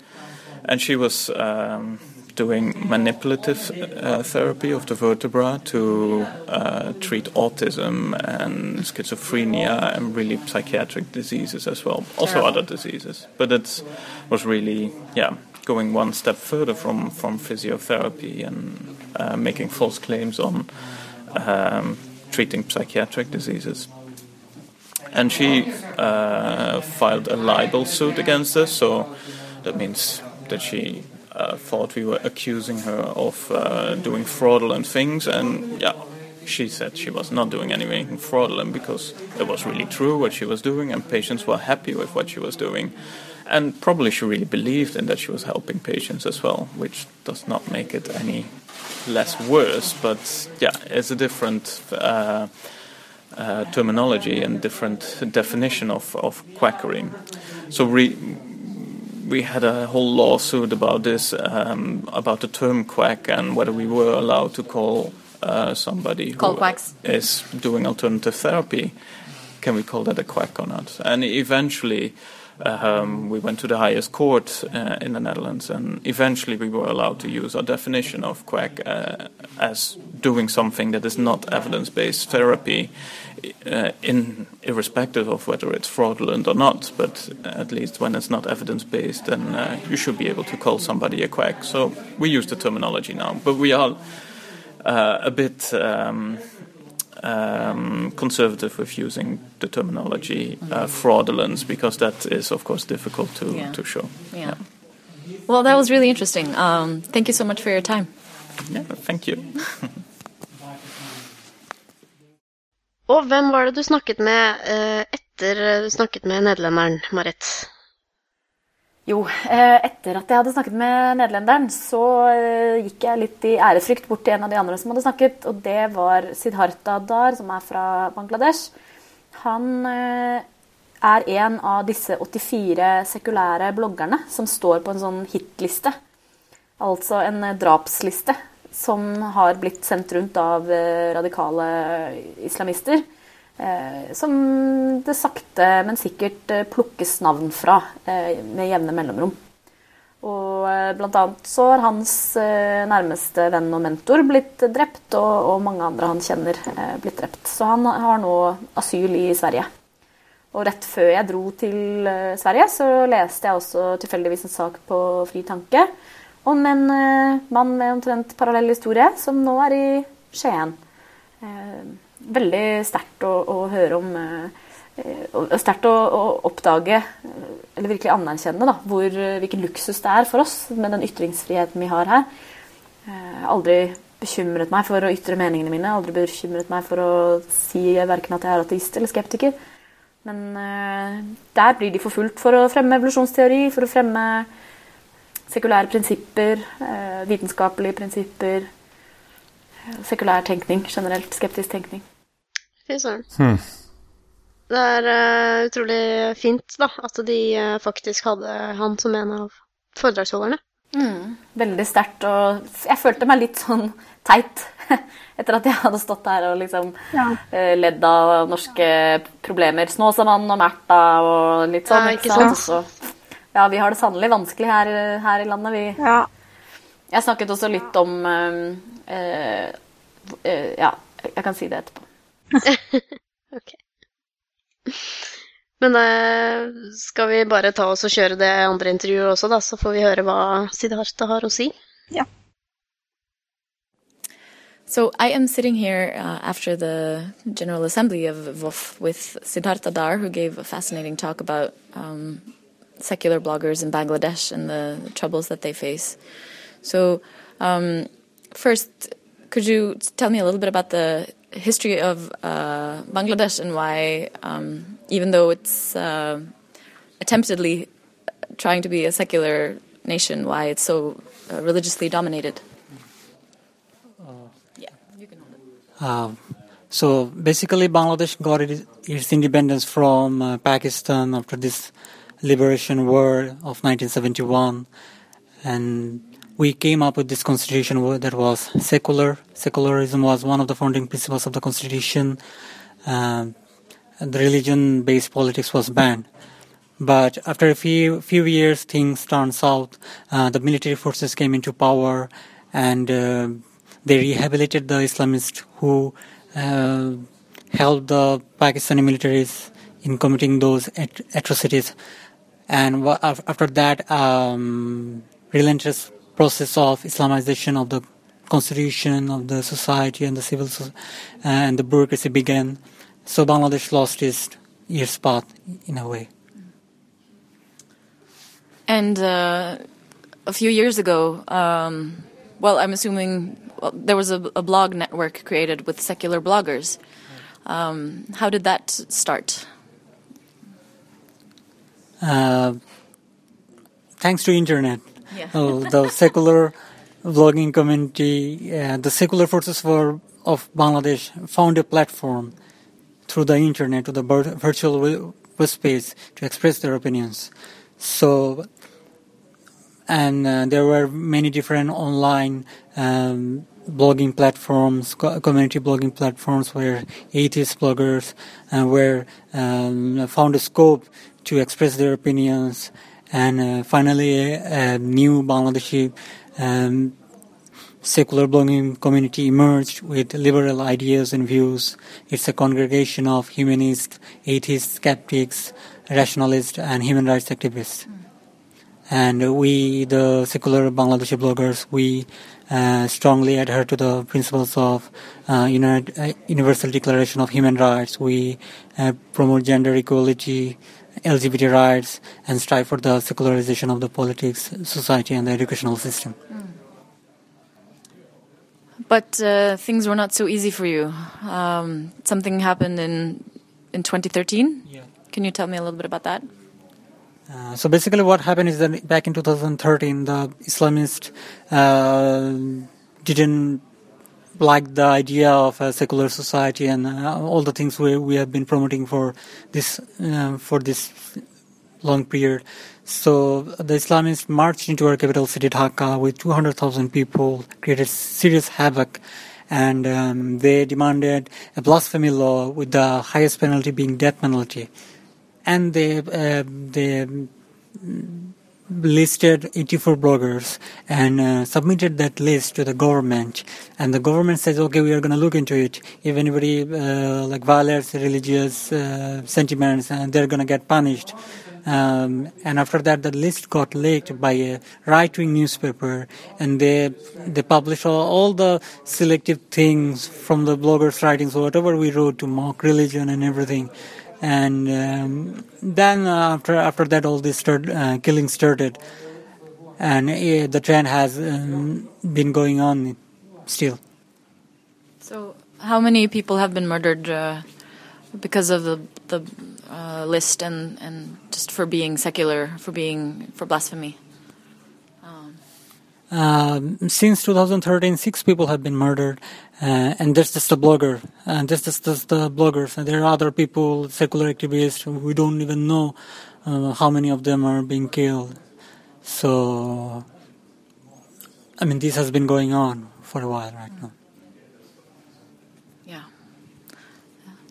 And she was um, doing manipulative uh, therapy of the vertebra to uh, treat autism and schizophrenia and really psychiatric diseases as well. Also other diseases. But it was really, yeah, going one step further from, from physiotherapy and uh, making false claims on um, treating psychiatric diseases. And she uh, filed a libel suit against us, so that means that she uh, thought we were accusing her of uh, doing fraudulent things, and yeah, she said she was not doing anything fraudulent because it was really true what she was doing, and patients were happy with what she was doing. And probably she really believed in that she was helping patients as well, which does not make it any less worse. But yeah, it's a different uh, uh, terminology and different definition of, of quackery. So re- we had a whole lawsuit about this, um, about the term quack and whether we were allowed to call uh, somebody call who quacks. is doing alternative therapy. Can we call that a quack or not? And eventually, um, we went to the highest court uh, in the Netherlands, and eventually we were allowed to use our definition of quack uh, as doing something that is not evidence-based therapy, uh, in irrespective of whether it's fraudulent or not. But at least when it's not evidence-based, then uh, you should be able to call somebody a quack. So we use the terminology now, but we are uh, a bit. Um, um, conservative with using the terminology uh, fraudulence because that is, of course, difficult to, yeah. to show. Yeah. yeah. Well, that was really interesting. Um, thank you so much for your time. Yeah, thank you. [laughs] Og hvem var det du snakket med uh, etter du snakket med nederlenderen, Marit? Jo, eh, etter at jeg hadde snakket med nederlenderen, så eh, gikk jeg litt i ærefrykt bort til en av de andre som hadde snakket, og det var Siddhartha Dar, som er fra Bangladesh. Han eh, er en av disse 84 sekulære bloggerne som står på en sånn hitliste. Altså en drapsliste som har blitt sendt rundt av radikale islamister. Eh, som det sakte, men sikkert eh, plukkes navn fra eh, med jevne mellomrom. Og blant annet så har hans nærmeste venn og mentor blitt drept, og, og mange andre han kjenner, blitt drept. Så han har nå asyl i Sverige. Og rett før jeg dro til Sverige, så leste jeg også tilfeldigvis en sak på Fri Tanke om en mann med omtrent parallell historie, som nå er i Skien veldig sterkt å, å, høre om eh, sterkt å, å, oppdage, eller virkelig anerkjenne, da, hvor, hvilken luksus det er for oss med den ytringsfriheten vi har her. Eh, aldri bekymret meg for å ytre meningene mine, aldri bekymret meg for å si verken at jeg er ateist eller skeptiker. Men der blir de forfulgt for å fremme evolusjonsteori, for å fremme sekulære prinsipper, uh, vitenskapelige prinsipper, sekulær tenkning generelt. Skeptisk tenkning. Fy søren. Hmm. Det er uh, utrolig fint da, at de faktisk hadde han som en av foredragsholderne. Mm, veldig sterkt. Og jeg følte meg litt sånn teit [laughs] etter at jeg hadde stått her og liksom ja. uh, ledd av norske problemer. Snåsamannen og Märtha og litt sånn. Ja, ikke sant? Så, ja, vi har det sannelig vanskelig her, her, i landet, vi. Ja. Jeg snakket også litt om uh, uh, Ja, jeg kan si det etterpå. [laughs] ok. Men eh, skal vi bare ta oss og kjøre det andre intervjuet også, da, så får vi høre hva Siddhartha har å si? Ja. So I am sitting here uh, after the General Assembly of VOF with Siddhartha Dar, who gave a fascinating talk about um, secular bloggers in Bangladesh and the, troubles that they face. So um, first, could you tell me a little bit about the history of uh, Bangladesh and why, um, even though it's uh, attemptedly trying to be a secular nation, why it's so uh, religiously dominated. yeah, you can hold it. Um, so basically, Bangladesh got its independence from uh, Pakistan after this liberation war of 1971, and we came up with this constitution that was secular. Secularism was one of the founding principles of the constitution. Uh, the religion-based politics was banned. But after a few few years, things turned south. Uh, the military forces came into power, and uh, they rehabilitated the Islamists who uh, helped the Pakistani militaries in committing those at- atrocities. And after that, um, relentless process of Islamization of the constitution of the society and the civil so- and the bureaucracy began. So Bangladesh lost its its spot in a way. And uh, a few years ago, um, well, I'm assuming well, there was a, a, blog network created with secular bloggers. Um, how did that start? Uh, thanks to internet. Yeah. uh, the secular blogging community, uh, the secular forces for of Bangladesh found a platform through the internet, to the virtual space to express their opinions. So, and uh, there were many different online um, blogging platforms, community blogging platforms where atheist bloggers uh, were um, found a scope to express their opinions and uh, finally, a, a, new Bangladeshi um, secular blogging community emerged with liberal ideas and views. It's a congregation of humanists, atheists, skeptics, rationalists, and human rights activists. And we, the secular Bangladeshi bloggers, we uh, strongly adhere to the principles of uh, Universal Declaration of Human Rights. We uh, promote gender equality, LGBT rights and strive for the secularization of the politics, society, and the educational system. Mm. But uh, things were not so easy for you. Um, something happened in in 2013. Yeah. Can you tell me a little bit about that? Uh, so basically, what happened is that back in 2013, the Islamists uh, didn't like the idea of a secular society and uh, all the things we we have been promoting for this uh, for this long period. So the Islamists marched into our capital city Dhaka with 200,000 people, created serious havoc, and um, they demanded a blasphemy law with the highest penalty being death penalty, and they uh, they listed 84 bloggers and uh, submitted that list to the government. And the government says okay we are going to look into it. If anybody uh, like violates religious uh, sentiments and they're going to get punished. Um, and after that the list got leaked by a right-wing newspaper and they they published all, all the selective things from the bloggers writings whatever we wrote to mock religion and everything and um, then after after that all this start, uh, killing started and uh, the trend has um, been going on still so how many people have been murdered uh, because of the the uh, list and, and just for being secular, for being for blasphemy? Um, since 2013, six people have been murdered, uh, and that's just the blogger, and that's just, just the bloggers. And there are other people, secular activists, we don't even know uh, how many of them are being killed. So, I mean, this has been going on for a while right now. Yeah,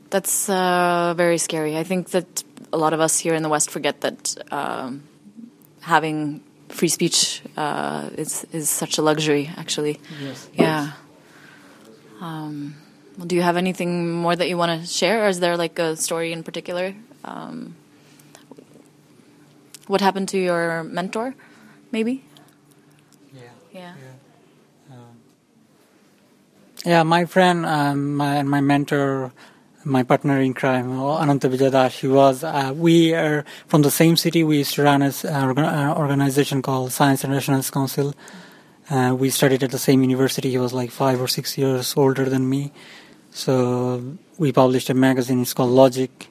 that's uh, very scary. I think that a lot of us here in the West forget that um, having free speech uh, is is such a luxury. Actually, yes. yeah. Um, well, do you have anything more that you want to share, or is there like a story in particular? Um, what happened to your mentor, maybe? Yeah. Yeah. Yeah, um, yeah my friend um, my, and my mentor my partner in crime, Ananta Vijayadash, he was, uh, we are from the same city. We used to run an uh, organization called Science and Rationalist Council. Uh, we studied at the same university. He was like five or six years older than me. So we published a magazine. It's called Logic.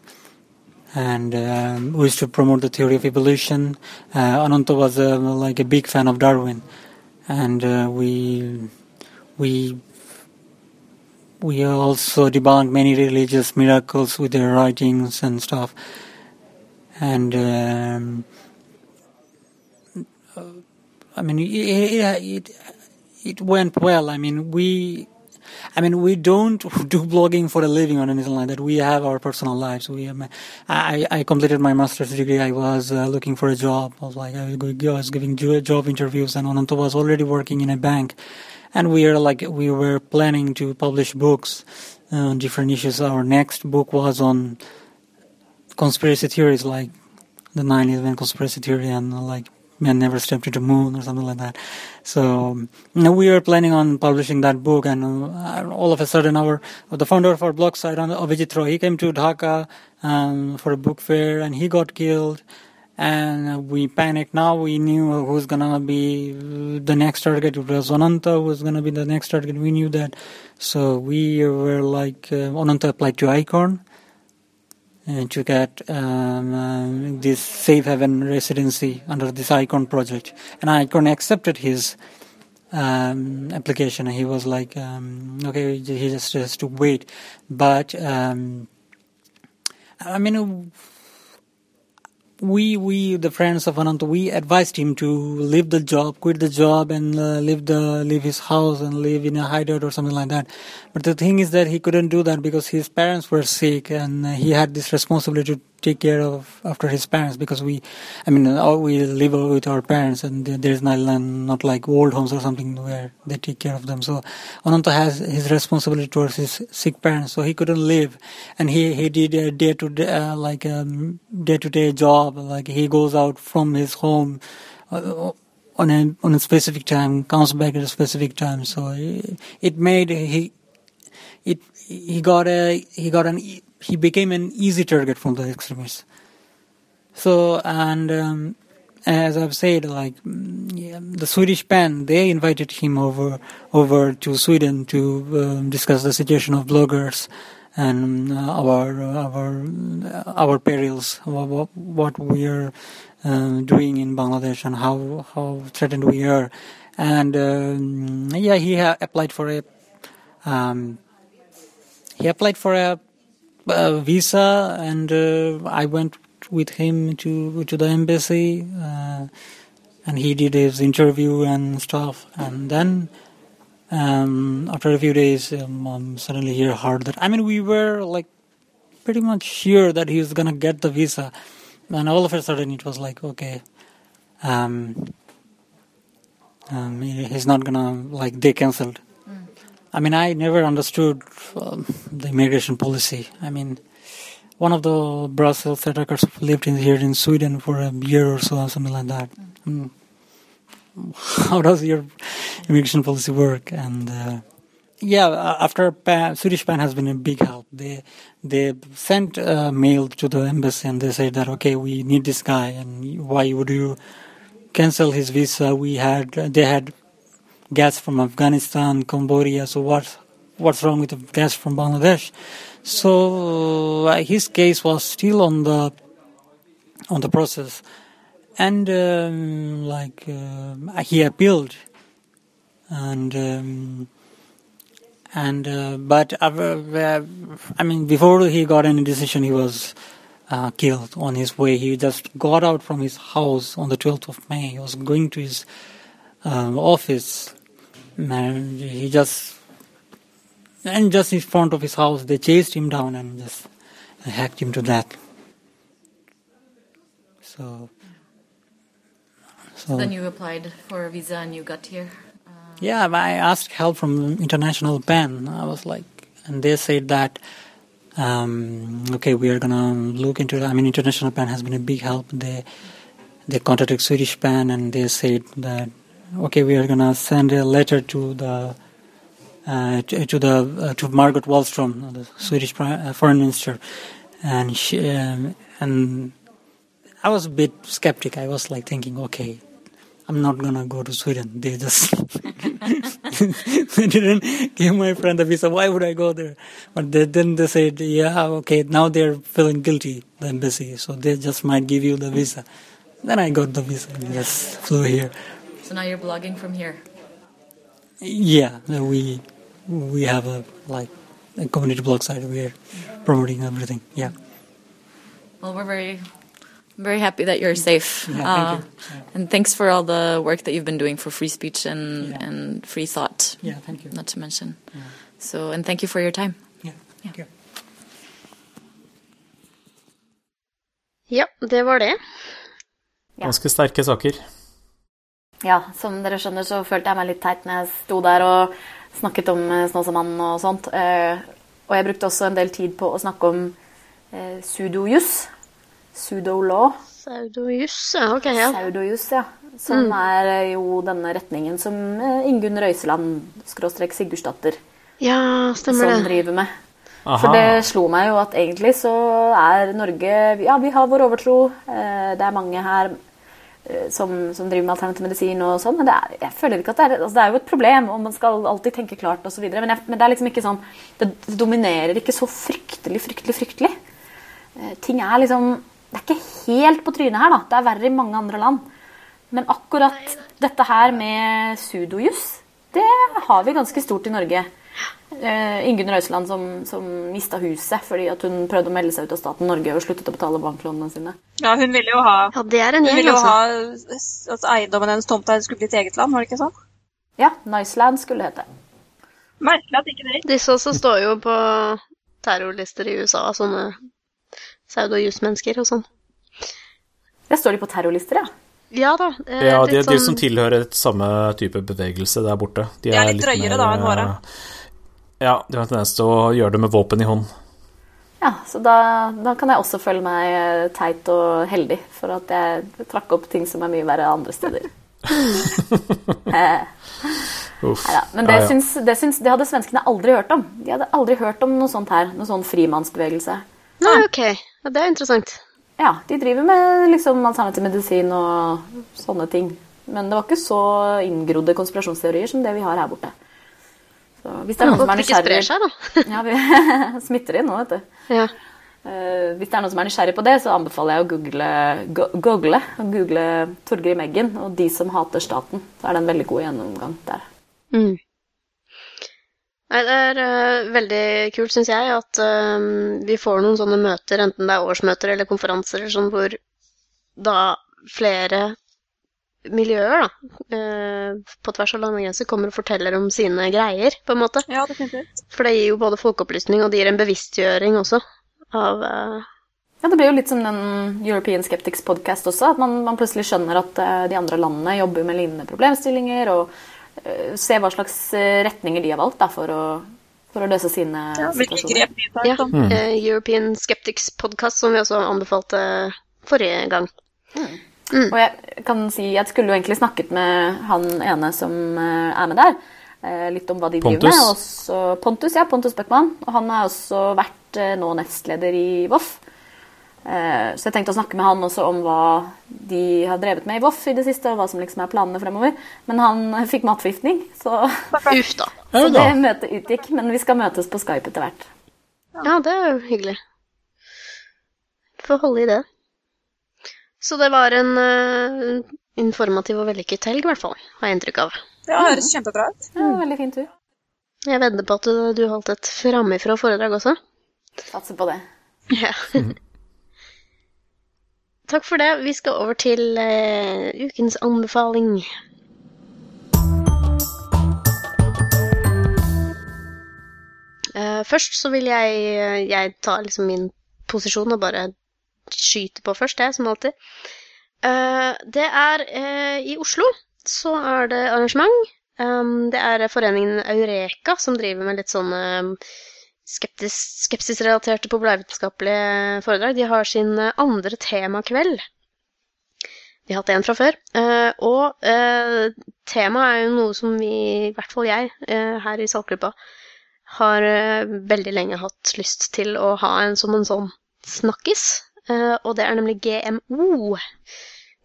And um, we used to promote the theory of evolution. Uh, Ananta was uh, like a big fan of Darwin. And uh, we we we also debunk many religious miracles with their writings and stuff. And um, I mean, it, it, it went well. I mean, we. I mean, we don't [laughs] do blogging for a living or anything like that. We have our personal lives. We, um, I, I completed my master's degree. I was uh, looking for a job. I was like, I was giving job interviews, and Ananta was already working in a bank and we are like we were planning to publish books on different issues. Our next book was on conspiracy theories, like the 9/11 conspiracy theory, and like man never stepped to the moon or something like that. So you know, we were planning on publishing that book, and uh, all of a sudden, our the founder of our blog site, Avijit Roy, he came to Dhaka um, for a book fair, and he got killed and we panicked. Now we knew who's gonna be the next target. It was Ananta who was gonna be the next target. We knew that, so we were like uh, Ananta applied to Icon and to get um, uh, this safe haven residency under this Icon project, and Icon accepted his. Um, application he was like um, okay he just has to wait but um, I mean we we the friends of Ananta we advised him to leave the job, quit the job, and uh, leave the leave his house and live in a hideout or something like that. But the thing is that he couldn't do that because his parents were sick and he had this responsibility to take care of after his parents because we, I mean, uh, we live with our parents and there's not, not like old homes or something where they take care of them. So Ananta has his responsibility towards his sick parents, so he couldn't live, and he he did a day to day uh, like a day to day job, like he goes out from his home. Uh, on a on a specific time, comes back at a specific time. So it, it made he it he got a he got an he became an easy target from the extremists. So and um, as I've said, like yeah, the Swedish PEN, they invited him over over to Sweden to um, discuss the situation of bloggers and uh, our our our perils, what, what we are uh, doing in Bangladesh and how how threatened we are. And um, yeah, he applied for a um, he applied for a, a visa, and uh, I went with him to to the embassy, uh, and he did his interview and stuff. And then um, after a few days, um, um, suddenly he heard that. I mean, we were like pretty much sure that he was gonna get the visa, and all of a sudden it was like, okay. Um, um, he's not gonna like they cancelled I mean, I never understood um, the immigration policy. I mean, one of the Brussels attackers lived in here in Sweden for a year or so, something like that. Mm. [laughs] How does your immigration policy work? And uh, yeah, after PEN, Swedish PEN has been a big help. They they sent a mail to the embassy and they said that okay, we need this guy, and why would you cancel his visa? We had they had gas from Afghanistan, Cambodia. So what what's wrong with the gas from Bangladesh. So uh, his case was still on the on the process, and um, like uh, he appealed, and um, and uh, but uh, I mean before he got any decision, he was uh, killed on his way. He just got out from his house on the 12th of May. He was going to his office, and he just and just in front of his house, they chased him down and just hacked him to death. So, so then you applied for a visa and you got here. Uh, yeah, I asked help from International PEN. I was like, and they said that um, okay, we are gonna look into it. I mean, international PEN has been a big help. They they contacted Swedish PEN and they said that okay, we are gonna send a letter to the uh, to, to, the uh, to Margot Wallström, the Swedish uh, foreign minister, and she um, and I was a bit skeptic. I was like thinking, okay, I'm not gonna go to Sweden. They just [laughs] they didn't give my friend a visa. Why would I go there? But they, then they said, yeah, okay. Now they're feeling guilty, the embassy, so they just might give you the visa. Then I got the visa and just flew here. So now you're blogging from here. Yeah, we we have a like a community blog site. We're promoting everything. Yeah. Well, we're very very happy that you're safe. Yeah, uh, you. yeah. And thanks for all the work that you've been doing for free speech and, yeah. and free thought. Yeah, thank you. Not to mention. So, and thank you for your time. Yeah, thank you. Ja, det var det. Ganske sterke saker. Ja, som dere skjønner, så følte jeg meg litt teit når jeg sto der og snakket om Snåsamannen og sånt. Eh, og jeg brukte også en del tid på å snakke om eh, sudojuss Pseudo-law. Pseudojuss, ja. ok, ja. Pseudojuss, ja. Som mm. er eh, jo denne retningen som eh, Ingunn Røiseland, skråstrek Sigurdsdatter, ja, stemmer som det. driver med. Aha. For det slo meg jo at egentlig så er Norge Ja, vi har vår overtro. Eh, det er mange her som, som driver med alternativ medisin og sånn, men det er, jeg føler ikke at det er altså Det er jo et problem, og man skal alltid tenke klart osv., men, men det er liksom ikke sånn Det dominerer ikke så fryktelig, fryktelig, fryktelig. Ting er liksom det er ikke helt på trynet her, da. Det er verre i mange andre land. Men akkurat dette her med sudojuss, det har vi ganske stort i Norge. Uh, Ingunn Røiseland som, som mista huset fordi at hun prøvde å melde seg ut av staten Norge og sluttet å betale banklånene sine. Ja, hun ville jo ha, ja, det er en hun ville jo altså. ha at eiendommen hennes tomta skulle bli til eget land, var det ikke sånn? Ja, Niceland skulle det hete. Merkelig at ikke det Disse også står jo på terrorlister i USA, sånne pseudo-jusmennesker og sånn. Der står de på terrorlister, ja? Ja da. ja, de sånn... de som tilhører et samme type bevegelse der borte. De, de er, litt, litt drøyere mer, da enn våre. Ja, de har tendens til å gjøre det med våpen i hånd. Ja, så da, da, kan jeg også føle meg eh, teit og heldig for at jeg trakk opp ting som er mye verre andre steder. [laughs] Uff. ja, Men det, ja, ja. Syns, det, syns, det hadde svenskene aldri hørt om. De hadde aldri hørt om noe sånt her. Noe sånn frimannsbevegelse. Nei, ok. Ja, det er interessant. Ja, de driver med liksom alternativ medisin og sånne ting. Men det var ikke så inngrodde konspirasjonsteorier som det vi har her borte. Så hvis det er noen som er nysgjerrig seg, da. [laughs] ja, vi [laughs] smitter inn nå, vet du. Ja. Uh, hvis det er noen som er nysgjerrig på det, så anbefaler jeg å google, go google, google Torgrim Eggen og De som hater staten. Så er det en veldig god gjennomgang der. Mm. Nei, det er uh, veldig kult, syns jeg, at uh, vi får noen sånne møter, enten det er årsmøter eller konferanser, sånn, hvor da flere miljøer, da, uh, på tvers av landegrenser, kommer og forteller om sine greier, på en måte. Ja, definitivt. For det gir jo både folkeopplysning, og det gir en bevisstgjøring også av ja, Det blir jo litt som den European Skeptics podcast også. At man, man plutselig skjønner at de andre landene jobber med lignende problemstillinger. og uh, ser hva slags eh, retninger de har valgt da, for, å, for å løse sine ja, situasjoner. Ja, mm. uh, European Skeptics Podcast, som vi også anbefalte forrige gang. Mm. Mm. Og jeg kan si jeg skulle jo egentlig snakket med han ene som er med der. Litt om hva de Pontus. driver med. Også, Pontus, ja, Pontus Bøckmann. Og han har også vært nå nestleder i VOF. Eh, så jeg tenkte å snakke med han også om hva de har drevet med i Voff i det siste, og hva som liksom er planene fremover. Men han [laughs] fikk matforgiftning, så, [laughs] Uff da. [laughs] så det møtet utgikk. Men vi skal møtes på Skype etter hvert. Ja, det er jo hyggelig. Får holde i det. Så det var en uh, informativ og vellykket helg, i hvert fall. Har jeg inntrykk av. Ja, Det høres kjempebra ut. Ja, veldig fin tur. Jeg vedder på at du, du holdt et framifrå foredrag også. Satser på det. Ja. [laughs] Takk for det. Vi skal over til uh, ukens anbefaling. Uh, først så vil jeg, jeg ta liksom min posisjon og bare skyte på først, jeg, som alltid. Uh, det er i Oslo så er det arrangement. Um, det er foreningen Eureka som driver med litt sånne skeptis, skepsisrelaterte populærvitenskapelige foredrag. De har sin andre temakveld. De har hatt en fra før. Uh, og uh, temaet er jo noe som vi, i hvert fall jeg, uh, her i Saltgruppa, har veldig lenge hatt lyst til å ha en som en sånn snakkis. Og det er nemlig GMO.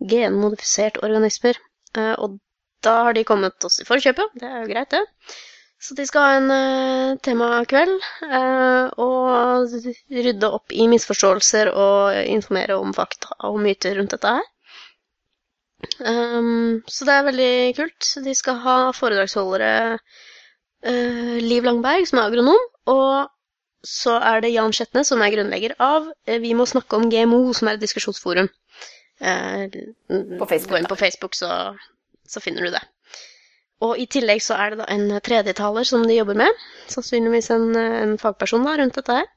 Genmodifisert organismer. og da har de kommet oss i forkjøpet. Det er jo greit, det. Så de skal ha en uh, temakveld uh, og rydde opp i misforståelser og informere om fakta og myter rundt dette her. Um, så det er veldig kult. De skal ha foredragsholdere uh, Liv Langberg, som er agronom, og så er det Jan Skjetne, som er grunnlegger av Vi må snakke om GMO, som er et diskusjonsforum. på Facebook. Gå inn på Facebook, så, så finner du det. Og i tillegg så er det da en tredjetaler som de jobber med. Sannsynligvis en, en fagperson da, rundt dette her.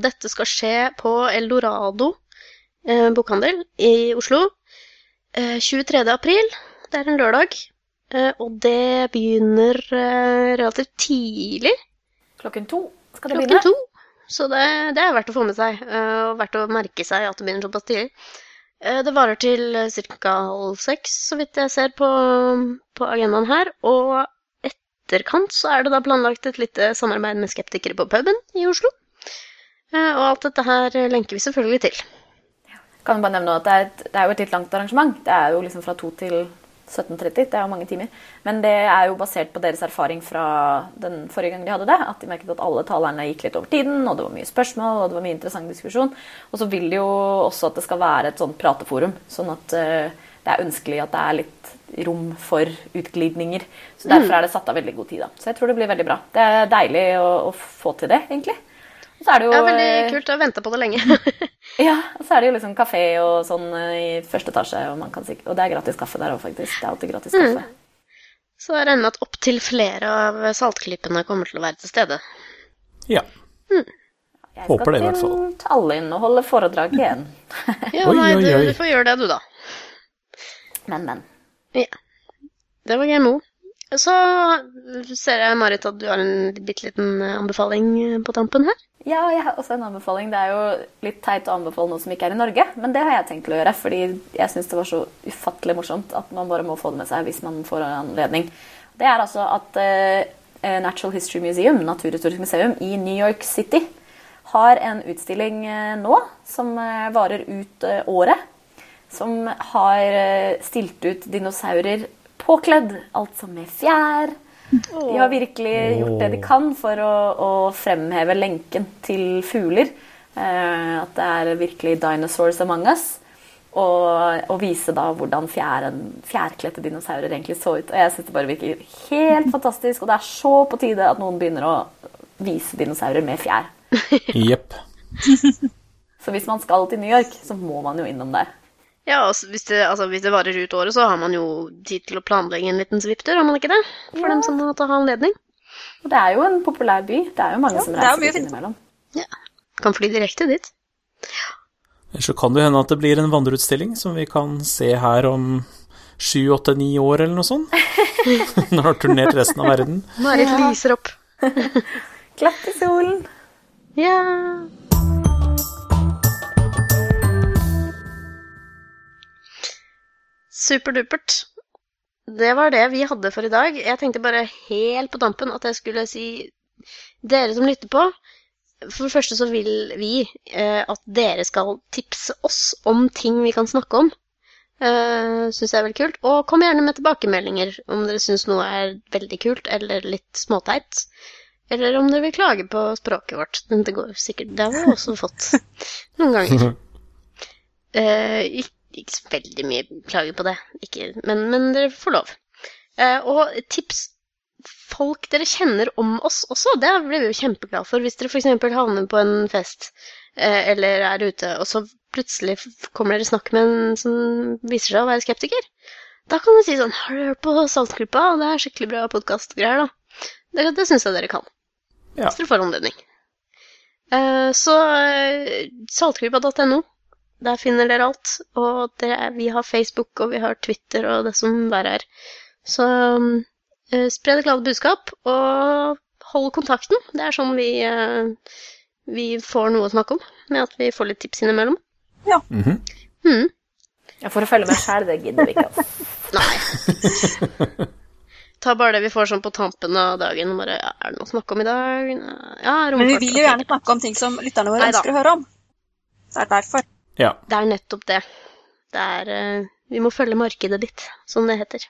Dette skal skje på Eldorado bokhandel i Oslo uh, 23. april. Det er en lørdag. og det begynner relativt tidlig. Klokken to skal det Klokken begynne. to. Så det, det, er verdt å få med seg, og verdt å merke seg at det begynner såpass tidlig. Eh, det varer til ca. halv seks, så vidt jeg ser på, på, agendaen her. Og etterkant så er det da planlagt et lite samarbeid med skeptikere på puben i Oslo. Eh, og alt dette her lenker vi selvfølgelig til. Kan bare nevne at det er, et, det er jo et litt langt arrangement. Det er jo liksom fra to til 17.30. Det er jo mange timer. Men det er jo basert på deres erfaring fra den forrige gang de hadde det. At de merket at alle talerne gikk litt over tiden, og det var mye spørsmål og det var mye interessant diskusjon. Og så vil de jo også at det skal være et sånt prateforum. Sånn at uh, det er ønskelig at det er litt rom for utglidninger. Så derfor Mm. er det satt av veldig god tid. da. Så jeg tror det blir veldig bra. Det er deilig å, å få til det, egentlig. Så er det jo Ja, veldig eh, kult. Jeg har venta på det lenge. [laughs] ja, og [laughs] så er det jo liksom kafé og sånn eh, i første etasje, og, man kan og det er gratis kaffe der òg, faktisk. Det er alltid gratis kaffe. Så jeg regner med at opptil flere av saltklippene kommer til å være til stede. Ja. Jeg Håper skal det, i hvert fall. til Tallinn og holde foredrag igjen. [laughs] Ja, nei, du, du får gjøre det, du, da. Men, men. Ja. Det var GMO. Så ser jeg, Marit, at du har en bitte liten anbefaling på tampen her. Ja, jeg har også en anbefaling. Det er jo litt teit å anbefale noe som ikke er i Norge, men det har jeg tenkt å gjøre, fordi jeg syns det var så ufattelig morsomt at man bare må få det med seg hvis man får en anledning. Det er altså at uh, Natural History Museum, Naturhistorisk museum i New York City, har en utstilling uh, nå som uh, varer ut året. Som har stilt ut dinosaurer påkledd, altså med fjær. De har virkelig gjort det de kan for å, å fremheve lenken til fugler. Eh, at det er virkelig 'dinosaurs among us'. Og, og vise da hvordan fjæren, fjærkledte dinosaurer egentlig så ut. Og jeg synes det bare virker helt fantastisk, og det er så på tide at noen begynner å vise dinosaurer med fjær. Jepp. [laughs] Så hvis man skal til New York, så må man jo innom der. Ja, altså, hvis, det, altså, hvis det varer ut året, så har man jo tid til å planlegge en liten svipptur, har man ikke det? For dem som måtte ha anledning. Og det er jo en populær by. Det er jo mange som det er reiser dit innimellom. Ja. Kan fly direkte dit. Ellers så kan det hende at det blir en vandreutstilling som vi kan se her om sju, åtte, ni år eller noe sånt. [laughs] Når du har turnert resten av verden. Marit lyser opp. [laughs] Glatt i solen. Ja. Superdupert. Det var det vi hadde for i dag. Jeg tenkte bare helt på tampen at jeg skulle si dere som lytter på, For det første så vil vi eh, at dere skal tipse oss om ting vi kan snakke om. Uh, syns jeg er veldig kult. Og kom gjerne med tilbakemeldinger om dere syns noe er veldig kult eller litt småteit. Eller om dere vil klage på språket vårt. Det går sikkert Det har vi også fått [laughs] noen ganger. Uh, [laughs] ikke, ikke, så veldig mye klager på det, ikke, men, men, dere får lov. Uh, og tips folk dere kjenner om oss også, det blir vi jo kjempeglade for. Hvis dere f.eks. havner på en fest eller er ute, og så plutselig kommer dere i snakk med en som viser seg å være skeptiker, da kan du si sånn 'Har du hørt på Saltgruppa? Det er skikkelig bra podkastgreier', da. Det, det syns jeg dere kan. Ja. Hvis dere får anledning. Uh, så saltgruppa.no. Der finner dere alt. Og dere, vi har Facebook, og vi har Twitter og det som verre er. Så uh, spre det glade budskap, og hold kontakten. Det er sånn vi, vi får noe å snakke om, med at vi får litt tips innimellom. Ja. Mm -hmm. mm. ja for å følge med sjæl, det gidder vi ikke. Altså. [laughs] Nei. Ta bare det vi får sånn på tampen av dagen. Bare, ja, er det noe å snakke om i dag? Ja, Men vi vil jo gjerne snakke om ting som lytterne våre ønsker å høre om. Det er derfor. Ja. Det er nettopp det. Det er uh, Vi må følge markedet litt, som det heter.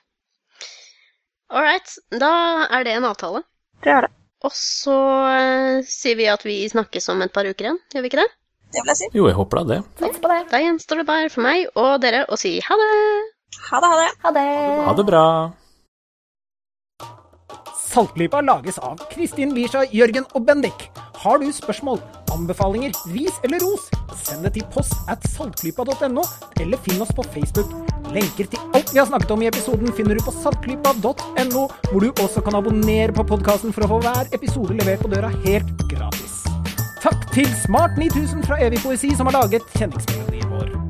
All right. Da er det en avtale. Det er det. Og så uh, sier vi at vi snakkes om et par uker igjen, gjør vi ikke det? Det vil jeg si. Jo, jeg håper da det. det. Da gjenstår det bare for meg og dere å si ha det. Ha det, ha det. Ha det, ha det bra. Saltklypa lages av Kristin Lisha, Jørgen og Bendik. Har du spørsmål, anbefalinger, ris eller ros, send det til post at saltklypa.no, eller finn oss på Facebook. Lenker til alt vi har snakket om i episoden finner du på saltklypa.no, hvor du også kan abonnere på podkasten for å få hver episode levert på døra helt gratis. Takk til Smart 9000 fra Evig poesi, som har laget kjenningsmelodien.